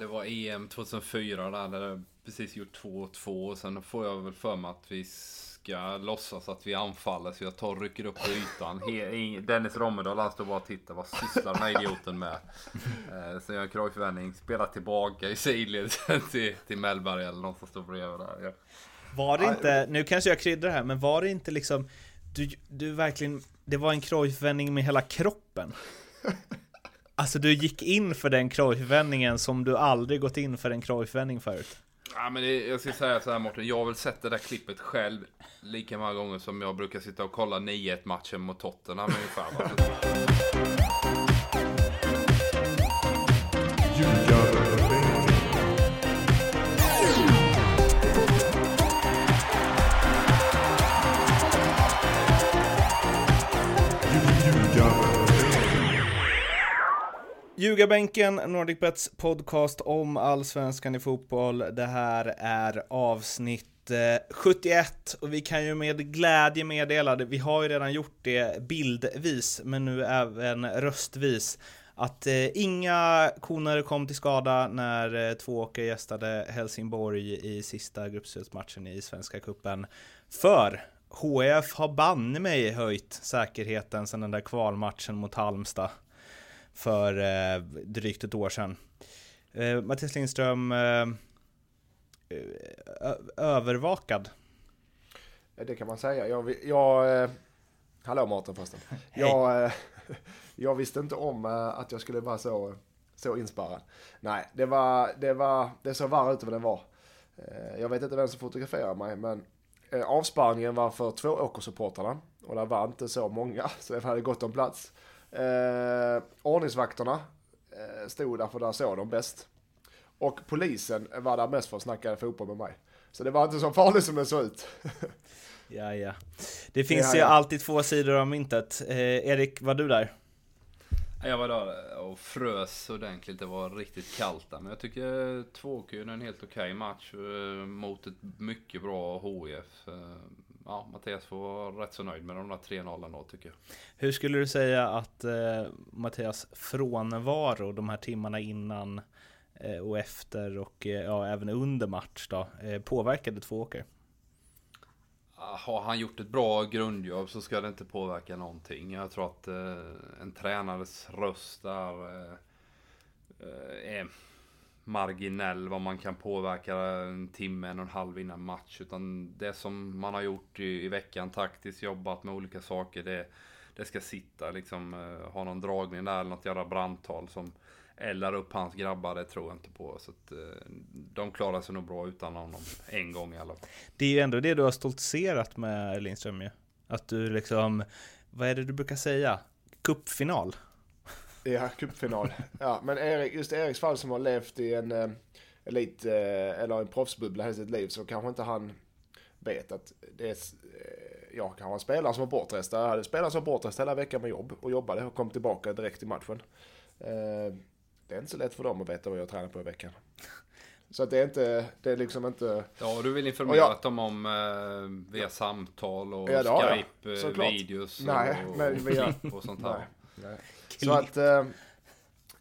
det var EM 2004 där, där precis gjort 2-2. Sen får jag väl för mig att vi ska låtsas att vi anfaller. Så jag tar och rycker upp på ytan. He Dennis Rommedal han står bara och tittar. Vad sysslar den här idioten med? Eh, sen gör jag en. Spelar tillbaka i sidled till, till Mellberg eller någon som står bredvid där. Ja. Var det inte, nu kanske jag kryddar här, men var det inte liksom Du, du verkligen Det var en krojfvändning med hela kroppen Alltså du gick in för den krojfvändningen som du aldrig gått in för en krojfvändning förut Ja, men det, jag ska säga så här Mårten, jag har väl sett det där klippet själv lika många gånger som jag brukar sitta och kolla 9-1 matchen mot Tottenham ungefär. Ljugarbänken, NordicBets podcast om allsvenskan i fotboll. Det här är avsnitt eh, 71 och vi kan ju med glädje meddela, det. vi har ju redan gjort det bildvis, men nu även röstvis, att eh, inga koner kom till skada när eh, Tvååker gästade Helsingborg i sista gruppspelsmatchen i Svenska Kuppen För HF har banne mig höjt säkerheten sedan den där kvalmatchen mot Halmstad för eh, drygt ett år sedan. Eh, Mattias Lindström, eh, övervakad? Det kan man säga. Jag, jag eh, hallå Mårten förresten. Jag, eh, jag visste inte om eh, att jag skulle vara så, så inspärrad. Nej, det var, det var, det såg värre ut än vad det var. Jag vet inte vem som fotograferade mig, men avspärrningen var för två åkersupportrarna och det var inte så många, så det hade gått om plats. Eh, ordningsvakterna eh, stod där för där såg de bäst. Och polisen var där mest för att snacka fotboll med mig. Så det var inte så farligt som det såg ut. ja, ja. Det finns ja, ju ja. alltid två sidor av myntet. Eh, Erik, var du där? Jag var där och frös ordentligt. Det var riktigt kallt där. Men jag tycker Tvååker är en helt okej okay match eh, mot ett mycket bra HIF ja, Mattias får vara rätt så nöjd med de där 3-0 då tycker jag. Hur skulle du säga att eh, Mattias frånvaro de här timmarna innan eh, och efter och eh, ja, även under match då eh, påverkade Tvååker? Har han gjort ett bra grundjobb så ska det inte påverka någonting. Jag tror att eh, en tränares röst där eh, är marginell vad man kan påverka en timme, en och en halv innan match. Utan det som man har gjort i, i veckan, taktiskt jobbat med olika saker, det, det ska sitta. Liksom, uh, ha någon dragning där eller något jävla brandtal som eldar upp hans grabbar, det tror jag inte på. Så att, uh, de klarar sig nog bra utan honom, en gång i alla fall. Det är ju ändå det du har stoltserat med Lindström ju. Att du liksom, vad är det du brukar säga? Cupfinal. Ja, cupfinal. Ja, men Erik, just Eriks fall som har levt i en eh, elit, eh, eller en proffsbubbla hela sitt liv så kanske inte han vet att det är, eh, jag kan ha en spelare som var bortrest. Jag hade spelare som var bortrest hela veckan med jobb och jobbade och kom tillbaka direkt i matchen. Eh, det är inte så lätt för dem att veta vad jag tränar på i veckan. Så att det är inte, det är liksom inte... Ja, du vill informera jag, dem om eh, via samtal och ja, Skype, ja, videos Nej, och, men via, och sånt här. Nej, nej. Så att, eh,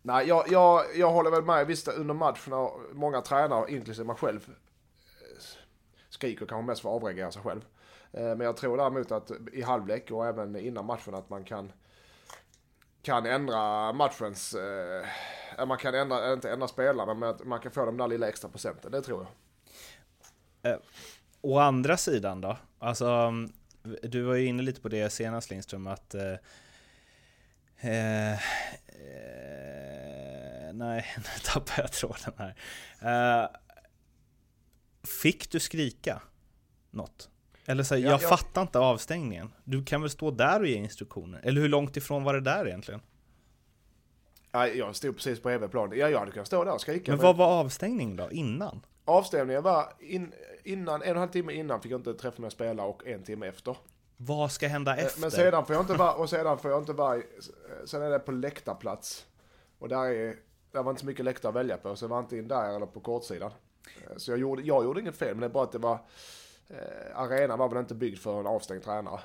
nej, jag, jag, jag håller väl med. Visst, under matcherna, många tränare, inklusive mig själv, eh, skriker kanske mest för att avreagera sig själv. Eh, men jag tror däremot att i halvlek och även innan matchen att man kan kan ändra matchens, eh, man kan ändra, inte ändra spelarna, men man kan få de där lilla extra procenten, det tror jag. Eh, å andra sidan då, alltså du var ju inne lite på det senast Lindström, att eh, Eh, eh, nej, nu tappar jag tråden här. Eh, fick du skrika något? Eller så här, ja, jag ja. fattar inte avstängningen. Du kan väl stå där och ge instruktioner? Eller hur långt ifrån var det där egentligen? Ja, jag stod precis på EV-plan. Ja, jag hade kunnat stå där och skrika. Men, vad var avstängningen då? Innan? Avstängningen var in, innan, en och en halv timme innan fick jag inte träffa med spelare och en timme efter. Vad ska hända eh, efter? Men sedan får jag inte vara, och sedan får jag inte vara, sen är det på läktarplats. Och där är, där var inte så mycket läktare att välja på, så jag var inte in där eller på kortsidan. Eh, så jag gjorde, jag gjorde inget fel, men det är bara att det var, eh, arenan var väl inte byggd för en avstängd tränare.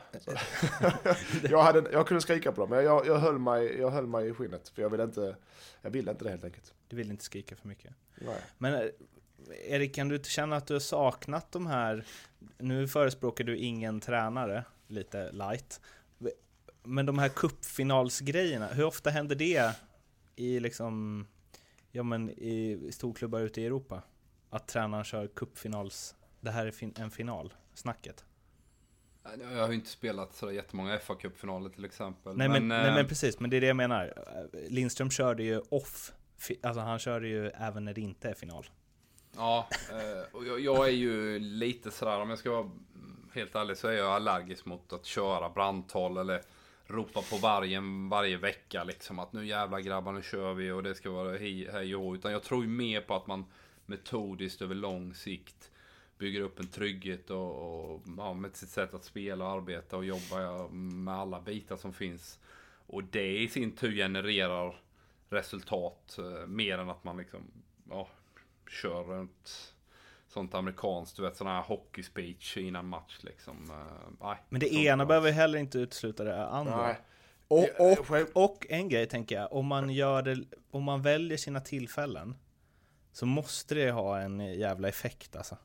Jag, hade, jag kunde skrika på dem, men jag, jag, höll mig, jag höll mig i skinnet. För jag ville inte, jag ville inte det helt enkelt. Du vill inte skrika för mycket. Nej. Men eh, Erik, kan du inte känna att du har saknat de här, nu förespråkar du ingen tränare, lite light, men de här cupfinalsgrejerna, hur ofta händer det i liksom, ja men i storklubbar ute i Europa? Att tränaren kör cupfinals, det här är fin en final, snacket? Jag har ju inte spelat så jättemånga fa Cup-finaler till exempel. Nej men, men, nej men precis, men det är det jag menar. Lindström körde ju off, alltså han körde ju även när det inte är final. Ja, eh, och jag, jag är ju lite sådär, om jag ska vara helt ärligt så är jag allergisk mot att köra brandtal eller ropa på vargen varje vecka liksom att nu jävla grabbar nu kör vi och det ska vara hej, hej och Utan jag tror ju mer på att man metodiskt över lång sikt bygger upp en trygghet och, och ja, med sitt sätt att spela och arbeta och jobba med alla bitar som finns. Och det i sin tur genererar resultat eh, mer än att man liksom ja, kör runt sånt amerikanskt, du vet sån här hockey speech innan match liksom. Uh, Men det ena behöver heller inte utesluta det andra. Nej. Och, och, och en grej tänker jag, om man gör det, om man väljer sina tillfällen så måste det ha en jävla effekt alltså.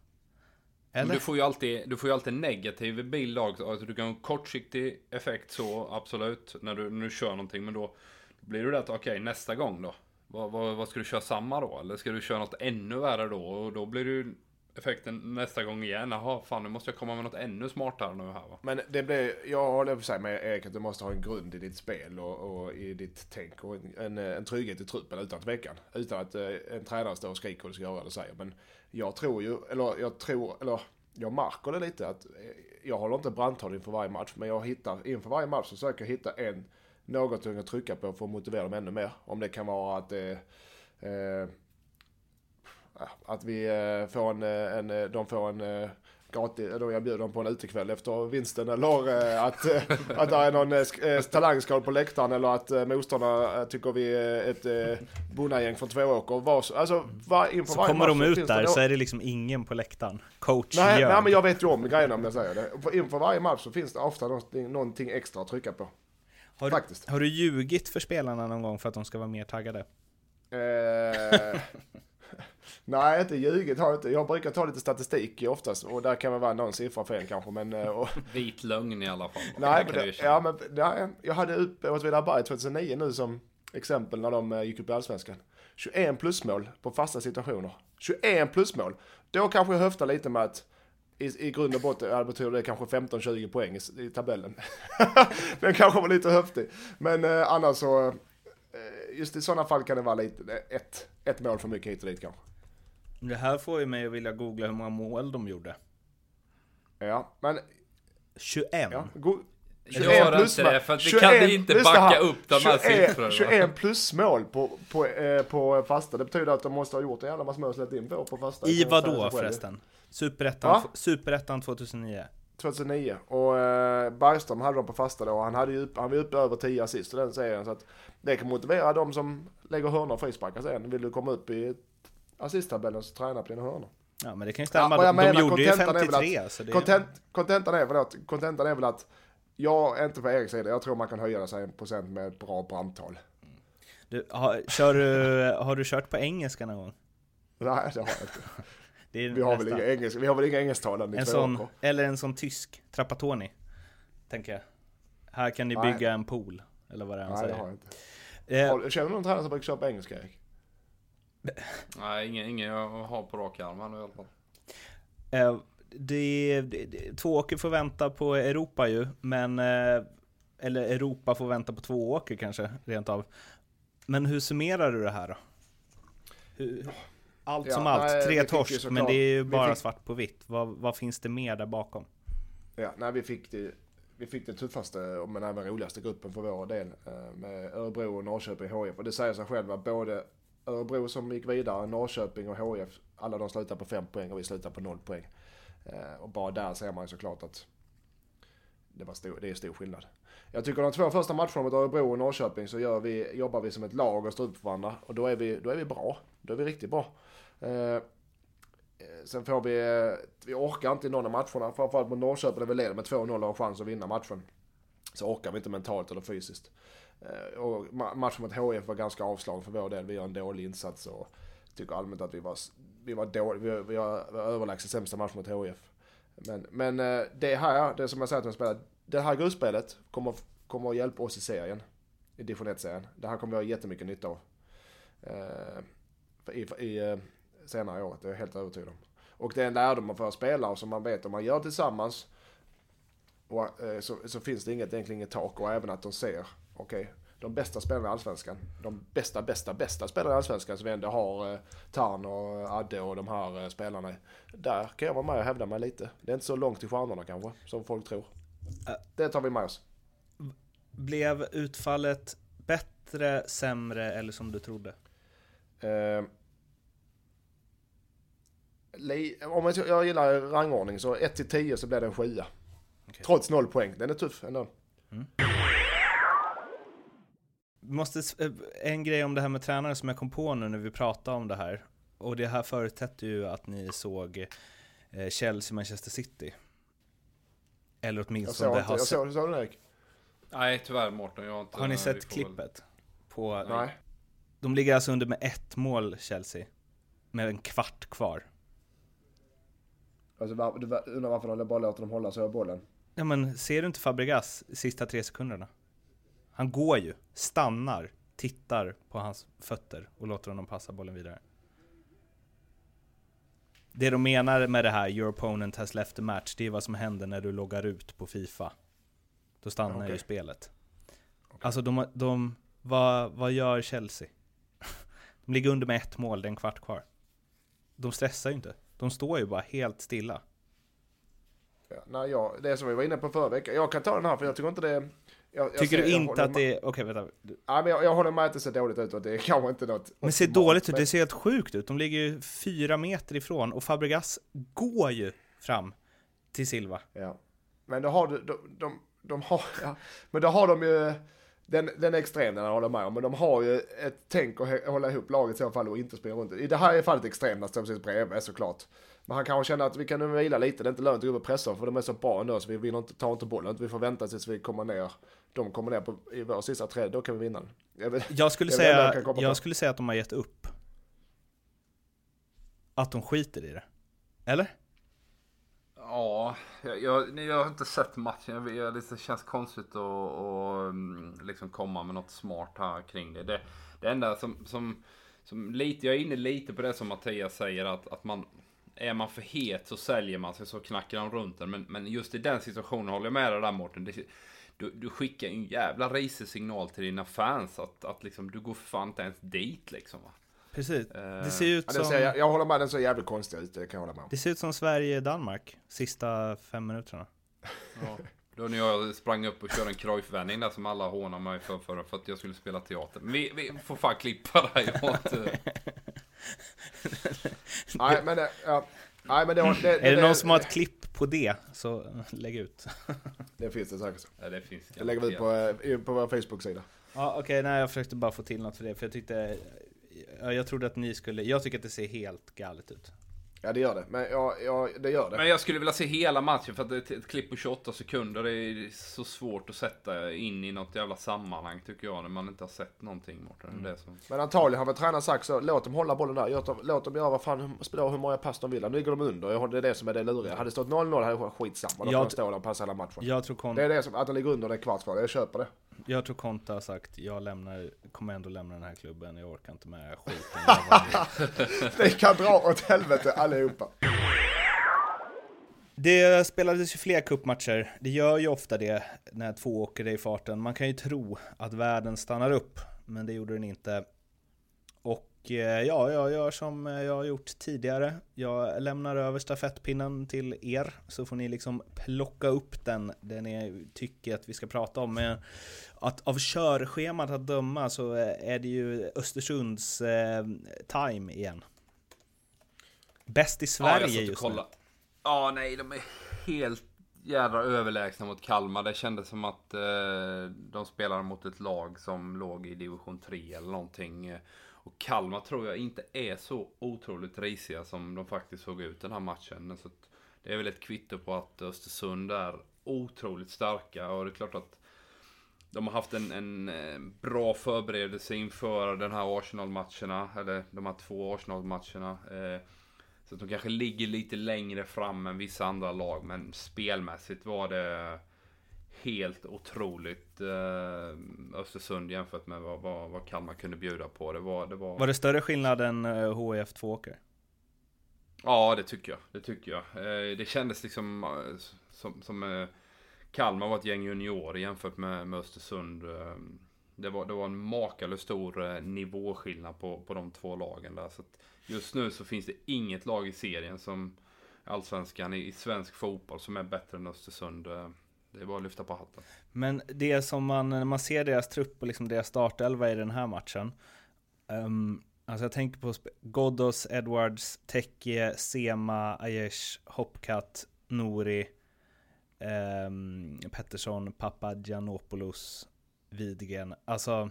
Eller? Men du får ju alltid, du får ju alltid negativ bild också. Alltså, du kan ha en kortsiktig effekt så, absolut, när du, när du kör någonting. Men då, blir det att, okej, okay, nästa gång då? Vad, vad, vad, ska du köra samma då? Eller ska du köra något ännu värre då? Och då blir ju effekten nästa gång igen. Jaha, fan nu måste jag komma med något ännu smartare nu här va. Men det blir, jag håller på sig med Erik att du måste ha en grund i ditt spel och, och i ditt tänk och en, en, en trygghet i truppen utan tvekan. Utan att eh, en tränare står och skriker och du ska göra eller säger. Men jag tror ju, eller jag tror, eller jag märker det lite att eh, jag håller inte brandtal inför varje match. Men jag hittar, inför varje match så försöker jag hitta en, något jag kan trycka på för att motivera dem ännu mer. Om det kan vara att eh, eh, att vi eh, får en, eh, en, eh, de får en gratis, då jag bjuder dem på en utekväll efter vinsten eller att, att det är någon talangskål på läktaren eller att motståndarna tycker vi är ett bonnagäng från Tvååker. Var, alltså, var, inför så kommer de ut där så är det liksom ingen på läktaren. Coach nej, nej men jag vet ju om grejerna om jag säger det. Inför varje match så finns det ofta någonting, någonting extra att trycka på. Har, Faktiskt. har du ljugit för spelarna någon gång för att de ska vara mer taggade? Nej, inte ljugit har jag inte. Jag brukar ta lite statistik oftast och där kan det vara någon siffra fel kanske. Men, eh, och... Vit lögn i alla fall. Nej, men det, ja, men, nej, jag hade upp Åtvidaberg 2009 nu som exempel när de eh, gick upp i Allsvenskan. 21 plusmål på fasta situationer. 21 plusmål. Då kanske jag höftar lite med att i, i grund och botten ja, betyder det kanske 15-20 poäng i, i tabellen. Den kanske var lite höftig. Men eh, annars så, eh, just i sådana fall kan det vara lite, ett, ett mål för mycket hit och dit kanske. Det här får ju mig att vilja googla hur många mål de gjorde. Ja, men... 21. Ja, go- 21 Gör plus inte det, för att vi 21, kan inte backa här, upp de här 21, siffrorna. 21 plus mål på, på, eh, på fasta. Det betyder att de måste ha gjort en jävla massa mål och släppt in på, på fasta. I vad då förresten? Superettan, Superettan 2009? 2009. Och eh, Bergström hade dem på fasta då. Han, hade ju, han var uppe över 10 assist i den serien. Så att det kan motivera de som lägger hörnor och frisparkar sen. Vill du komma upp i assisttabellen så träna på dina hörnor. Ja men det kan ju stämma, ja, de, menar, gjorde ju 53 att, så det... Content, contentan är väl att, contentan är väl att jag är inte på Eriks sida, jag tror man kan höja sig en procent med ett bra brandtal. Du, har, kör du, har du kört på engelska någon gång? Nej, det har jag inte. vi, har väl inga engelska, vi har väl inga engelsktalande en sån, Eller en sån tysk, Trapattoni, tänker jag. Här kan ni Nej. bygga en pool, eller vad det är han Nej, säger. Nej, det har jag inte. Eh, känner du någon tränare som brukar köra på engelska, Erik? Nej, ingen, ingen jag har på rak arm nu i alla fall. Eh, det, det, Tvååker får vänta på Europa ju, men... Eh, eller Europa får vänta på Tvååker kanske, rent av. Men hur summerar du det här då? Hur, allt ja, som allt, nej, tre torsk, men det är ju bara fick... svart på vitt. Vad, vad, finns det mer där bakom? Ja, nej, vi fick det, vi fick den tuffaste, men även roligaste gruppen för vår del. Eh, med Örebro och Norrköping HF. Och det säger sig själv att både Örebro som gick vidare, Norrköping och HF, alla de slutar på 5 poäng och vi slutar på 0 poäng. Eh, och bara där ser man ju såklart att det, var stor, det är stor skillnad. Jag tycker de två första matcherna mot Örebro och Norrköping så gör vi, jobbar vi som ett lag och står upp för varandra. Och då är vi, då är vi bra. Då är vi riktigt bra. Eh, eh Sen får vi, vi orkar inte i någon av matcherna, framförallt mot Norrköping där vi leder med 2-0 och har chans att vinna matchen. Så orkar vi inte mentalt eller fysiskt. Eh, och matchen mot HIF var ganska avslagen för vår del. Vi gör en dålig insats och tycker allmänt att vi var, vi var dåliga. Vi, vi var överlägset sämsta match mot HIF. Men, men eh, det här, det som jag säger till de spelare, det här gruppspelet kommer, kommer att hjälpa oss i serien. I division 1-serien. Det här kommer vi ha jättemycket nytta av. Eh, I, i, senare i året, det är jag helt övertygad om. Och det är en lärdom man får spela och som man vet om man gör tillsammans och, så, så finns det inget, egentligen inget tak och även att de ser, okej, de bästa spelarna i Allsvenskan, de bästa, bästa, bästa spelarna i Allsvenskan som vi ändå har eh, Tarn och Adde och de här eh, spelarna. Där kan jag vara med och hävda mig lite. Det är inte så långt till stjärnorna kanske, som folk tror. Det tar vi med oss. Blev utfallet bättre, sämre eller som du trodde? Eh, om jag, jag gillar rangordning så 1 till 10 så blir det en 7 Okej. Trots noll poäng. Den är tuff ändå. Vi Måste, eh, en grej om det här med tränare som jag kom på nu när vi pratade om det här. Och det här förutsätter ju att ni såg eh, Chelsea Manchester City. Eller Jag åtminstone såg det inte, jag såg, såg den Erik? Nej, tyvärr Mårten. Jag har inte... har ni sett klippet? På, Nej. de ligger alltså under med ett mål Chelsea. Med en kvart kvar. Alltså, du undrar varför de bara låter dem hålla sig över bollen? Ja men ser du inte Fabregas sista tre sekunderna? Han går ju, stannar, tittar på hans fötter och låter honom passa bollen vidare. Det de menar med det här, your opponent has left the match, det är vad som händer när du loggar ut på Fifa. Då stannar Okej. ju spelet. Alltså de, de vad, vad gör Chelsea? De ligger under med ett mål, det är en kvart kvar. De stressar ju inte. De står ju bara helt stilla. Ja, nej, jag, det som vi var inne på förra veckan. Jag kan ta den här för jag tycker inte det... Jag, jag Tycker ser- du jag inte att det är... Okej, vänta. Nej, men jag, jag håller med att det ser dåligt ut och det är kanske inte något... Men ser dåligt ut, det ser helt sjukt ut. De ligger ju fyra meter ifrån och Fabregas går ju fram till Silva. Ja. Men då har du, de, de, de har, ja. Men då har de ju, den, den är extrem den jag håller med om, men de har ju ett tänk att hålla ihop laget i så fall och inte springa runt. I det här fallet extremt när de precis bredvid såklart. Men han kanske känner att vi kan nu vila lite, det är inte lönt att gå upp och pressa för de är så bra ändå så vi vinner inte, tar inte bollen. Vi får vänta tills vi kommer ner, de kommer ner på, i vår sista träd, då kan vi vinna. Jag vet, Jag skulle, jag säga, jag skulle säga att de har gett upp. Att de skiter i det. Eller? Ja, jag, jag, jag har inte sett matchen. Jag, jag, det känns konstigt att, att mm, liksom komma med något smart här kring det. Det, det enda som, som, som lite, jag är inne lite på det som Mattias säger att, att man är man för het så säljer man sig så knackar de runt den. Men, men just i den situationen håller jag med dig där Mårten. Du, du skickar en jävla risig signal till dina fans att, att liksom, du går fan inte ens dit liksom. Va? Precis. Eh, Det ser ut ja, som, ser, jag, jag håller med, den ser jävligt konstig ut, det kan jag hålla med om. det ser ut som Sverige-Danmark. Sista fem minuterna. Ja. Då när jag sprang upp och körde en Cruyff-vändning där som alla hånade mig för, för, för att jag skulle spela teater. Men vi, vi får fan klippa det. Jag har inte... Nej, men det, ja. Nej, men det, det, det, Är det någon som har ett klipp på det, så lägg ut. Det finns det säkert. Ja, det finns Det lägger vi ut på, eh, på vår Facebook-sida. Ja, okej, nej jag försökte bara få till något för det, för jag tyckte... Ja, jag trodde att ni skulle... Jag tycker att det ser helt galet ut. Ja det gör det, men ja, ja, det gör det. Men jag skulle vilja se hela matchen för att ett, ett klipp på 28 sekunder det är så svårt att sätta in i något jävla sammanhang tycker jag när man inte har sett någonting Mårten. Det är som... Men antagligen har väl tränaren sagt så, låt dem hålla bollen där, låt dem, låt dem göra vad fan, spela hur många pass de vill. Nu ligger de under, Jag- det är det som är det luriga. Hade det stått 0-0 hade det varit skitsamma, de Jag- får stå där och passa hela matchen. Jag tror, Kon- Det är det som, att de ligger under det är kvartsval, jag köper det. jag tror Konta har sagt, jag lämnar, kommer ändå lämna den här klubben, jag orkar inte med skiten. Det kan dra åt helvete allihopa. Det spelades ju fler cupmatcher. Det gör ju ofta det när två åker i farten. Man kan ju tro att världen stannar upp, men det gjorde den inte. Och eh, ja, jag gör som jag har gjort tidigare. Jag lämnar över stafettpinnen till er, så får ni liksom plocka upp den, det ni tycker att vi ska prata om. Men att av körschemat att döma så eh, är det ju Östersunds eh, time igen. Bäst i Sverige ja, just nu. Ja, nej, de är helt jädra överlägsna mot Kalmar. Det kändes som att eh, de spelade mot ett lag som låg i division 3 eller någonting. Och Och Kalmar tror jag inte är så otroligt risiga som de faktiskt såg ut den här matchen. Så det är väl ett kvitto på att Östersund är otroligt starka och det är klart att de har haft en, en eh, bra förberedelse inför den här Arsenal-matcherna, eller de här två Arsenal-matcherna. Eh, så att de kanske ligger lite längre fram än vissa andra lag, men spelmässigt var det helt otroligt eh, Östersund jämfört med vad, vad, vad Kalmar kunde bjuda på. Det var, det var... var det större skillnad än eh, HIF Tvååker? Ja, det tycker jag. Det tycker jag. Eh, det kändes liksom eh, som, som eh, Kalmar var ett gäng juniorer jämfört med, med Östersund. Eh, det var, det var en makalöst stor eh, nivåskillnad på, på de två lagen där. Så just nu så finns det inget lag i serien som Allsvenskan i, svensk fotboll som är bättre än Östersund. Eh, det är bara att lyfta på hatten. Men det som man, när man ser deras trupp och liksom deras startelva i den här matchen. Um, alltså jag tänker på Ghoddos, Edwards, Tekke, Sema, Aiesh, Hopkat, Nori, um, ehm, Pettersson, Papagiannopoulos, Widgren. Alltså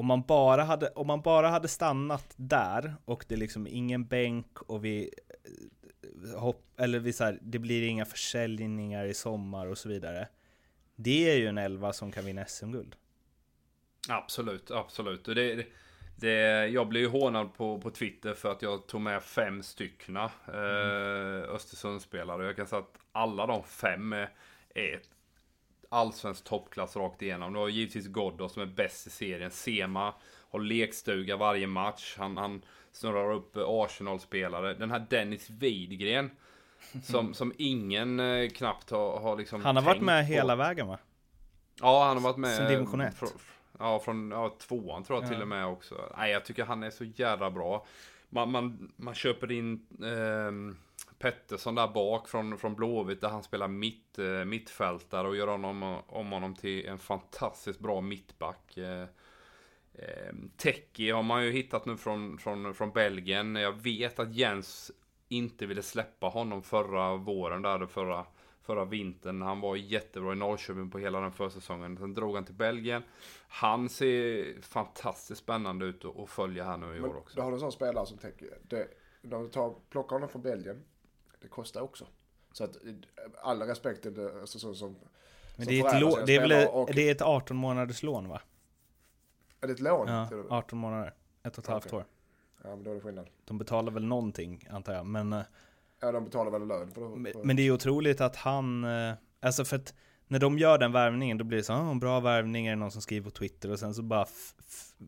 om man, bara hade, om man bara hade stannat där och det är liksom ingen bänk och vi hopp, eller vi så här, det blir inga försäljningar i sommar och så vidare. Det är ju en elva som kan vinna SM-guld. Absolut, absolut. Det, det, jag blev ju hånad på, på Twitter för att jag tog med fem styckna eh, Östersundsspelare. Jag kan säga att alla de fem är, är allsvensk toppklass rakt igenom. Det var givetvis Ghoddo som är bäst i serien. Sema har lekstuga varje match. Han, han snurrar upp Arsenal-spelare. Den här Dennis Widgren. Som, som ingen eh, knappt har, har liksom Han har varit med på. hela vägen va? Ja, han har varit med. Sen division 1. ja, från ja, tvåan tror jag ja. till och med också. Nej, jag tycker han är så jävla bra. Man, man, man köper in eh, Pettersson där bak från, från Blåvitt där han spelar mitt, eh, mittfältare och gör honom, om honom till en fantastiskt bra mittback. Eh, Eh, Teki har man ju hittat nu från, från, från Belgien. Jag vet att Jens inte ville släppa honom förra våren där, förra, förra vintern. Han var jättebra i Norrköping på hela den försäsongen. Sen drog han till Belgien. Han ser fantastiskt spännande ut att följa här nu i Men år också. Då har du en sån spelare som tänker, det, de tar, plockar honom från Belgien. Det kostar också. Så att all respekt till det, alltså, så, som men det är, ett det är väl och... det är ett 18 månaders lån va? Är det ett lån? Ja, 18 månader. Ett och ett halvt år. Ja, men då är det skillnad. De betalar väl någonting, antar jag. Men, eh, ja, de betalar väl lön. För, för... Men det är otroligt att han... Eh, alltså för att när de gör den värvningen, då blir det så ah, bra värvning är det någon som skriver på Twitter och sen så bara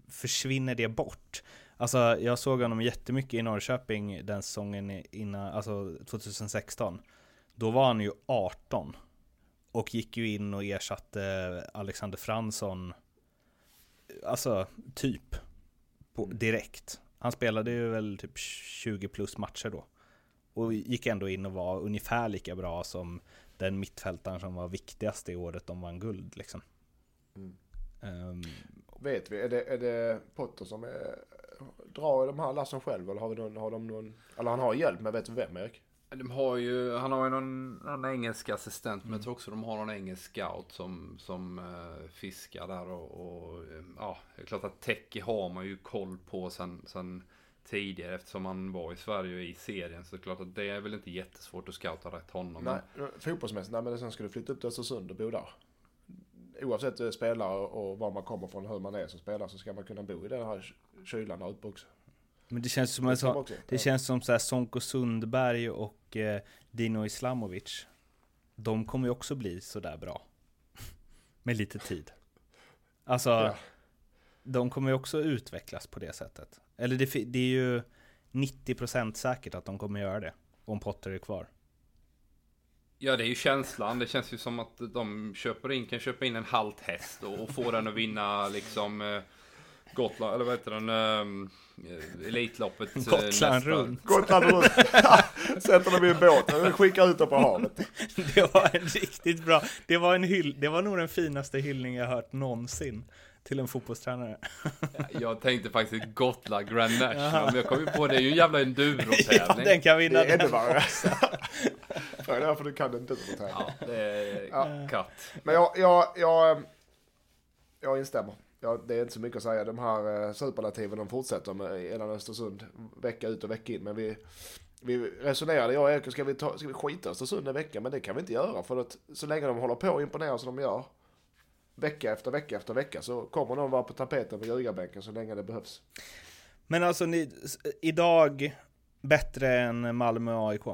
försvinner det bort. Alltså jag såg honom jättemycket i Norrköping den säsongen innan, alltså 2016. Då var han ju 18 och gick ju in och ersatte Alexander Fransson alltså typ på, direkt. Han spelade ju väl typ 20 plus matcher då. Och gick ändå in och var ungefär lika bra som den mittfältaren som var viktigast i året de vann guld liksom. Mm. Um, Vet vi, är det, är det Potter som är, drar de här lassen själv eller har, vi någon, har de någon, eller han har hjälp men vet du vem Erik? De har ju, han har ju någon, någon engelsk assistent, mm. men jag tror också de har någon engelsk scout som, som uh, fiskar där och, och ja, det är klart att Teki har man ju koll på sen, sen tidigare eftersom han var i Sverige och i serien. Så det är klart att det är väl inte jättesvårt att scouta rätt honom. Nej, fotbollsmässigt, nej men sen ska du flytta upp till Östersund och bo där. Oavsett eh, spelare och var man kommer från, hur man är som spelare så ska man kunna bo i den här kylan uppe också. Men det känns som, det, så, det känns som så här Sonko Sundberg och eh, Dino Islamovic. De kommer ju också bli sådär bra. Med lite tid. Alltså, ja. de kommer ju också utvecklas på det sättet. Eller det, det är ju 90% säkert att de kommer göra det. Om Potter är kvar. Ja, det är ju känslan. Det känns ju som att de köper in, kan köpa in en halt häst och, och få den att vinna liksom eh, Gotland, eller vad heter den? Um, Elitloppet. Gotland runt. Gotland runt. Sätter dem i en båt och skickar ut dem på havet. Det var en riktigt bra, det var en hyll, det var nog den finaste hyllning jag hört någonsin till en fotbollstränare. jag tänkte faktiskt Gotland Grand National, men jag kom ju på det är ju en jävla enduro-tävling. Ja, den kan vinna. Det är ännu värre. Frågan är varför du kan enduro-tävling. Ja, det är ja. katt. Men jag, jag, jag, jag instämmer. ja, det är inte så mycket att säga. De här eh, superlativen de fortsätter med i Östersund vecka ut och vecka in. Men vi, vi resonerade, jag och Erik, ska vi, ta, ska vi skita Östersund en vecka? Men det kan vi inte göra för att så länge de håller på och imponerar som de gör vecka efter vecka efter vecka så kommer de vara på tapeten på ljugarbänken så länge det behövs. Men alltså ni, idag bättre än Malmö och AIK?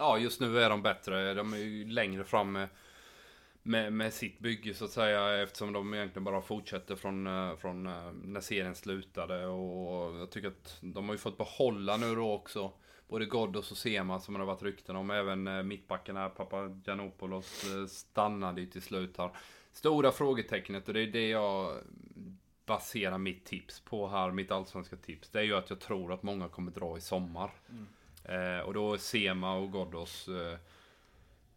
Ja, just nu är de bättre. De är ju längre fram med, med, med sitt bygge så att säga. Eftersom de egentligen bara fortsätter från, eh, från eh, när serien slutade. Och jag tycker att de har ju fått behålla nu då också. Både Ghoddos och Sema som det har varit rykten om. Även eh, mittbacken här, Papagiannopoulos, stannade ju till slut här. Stora frågetecknet och det är det jag baserar mitt tips på här, mitt allsvenska tips. Det är ju att jag tror att många kommer dra i sommar. Mm. Eh, och då är Sema och Ghoddos, eh,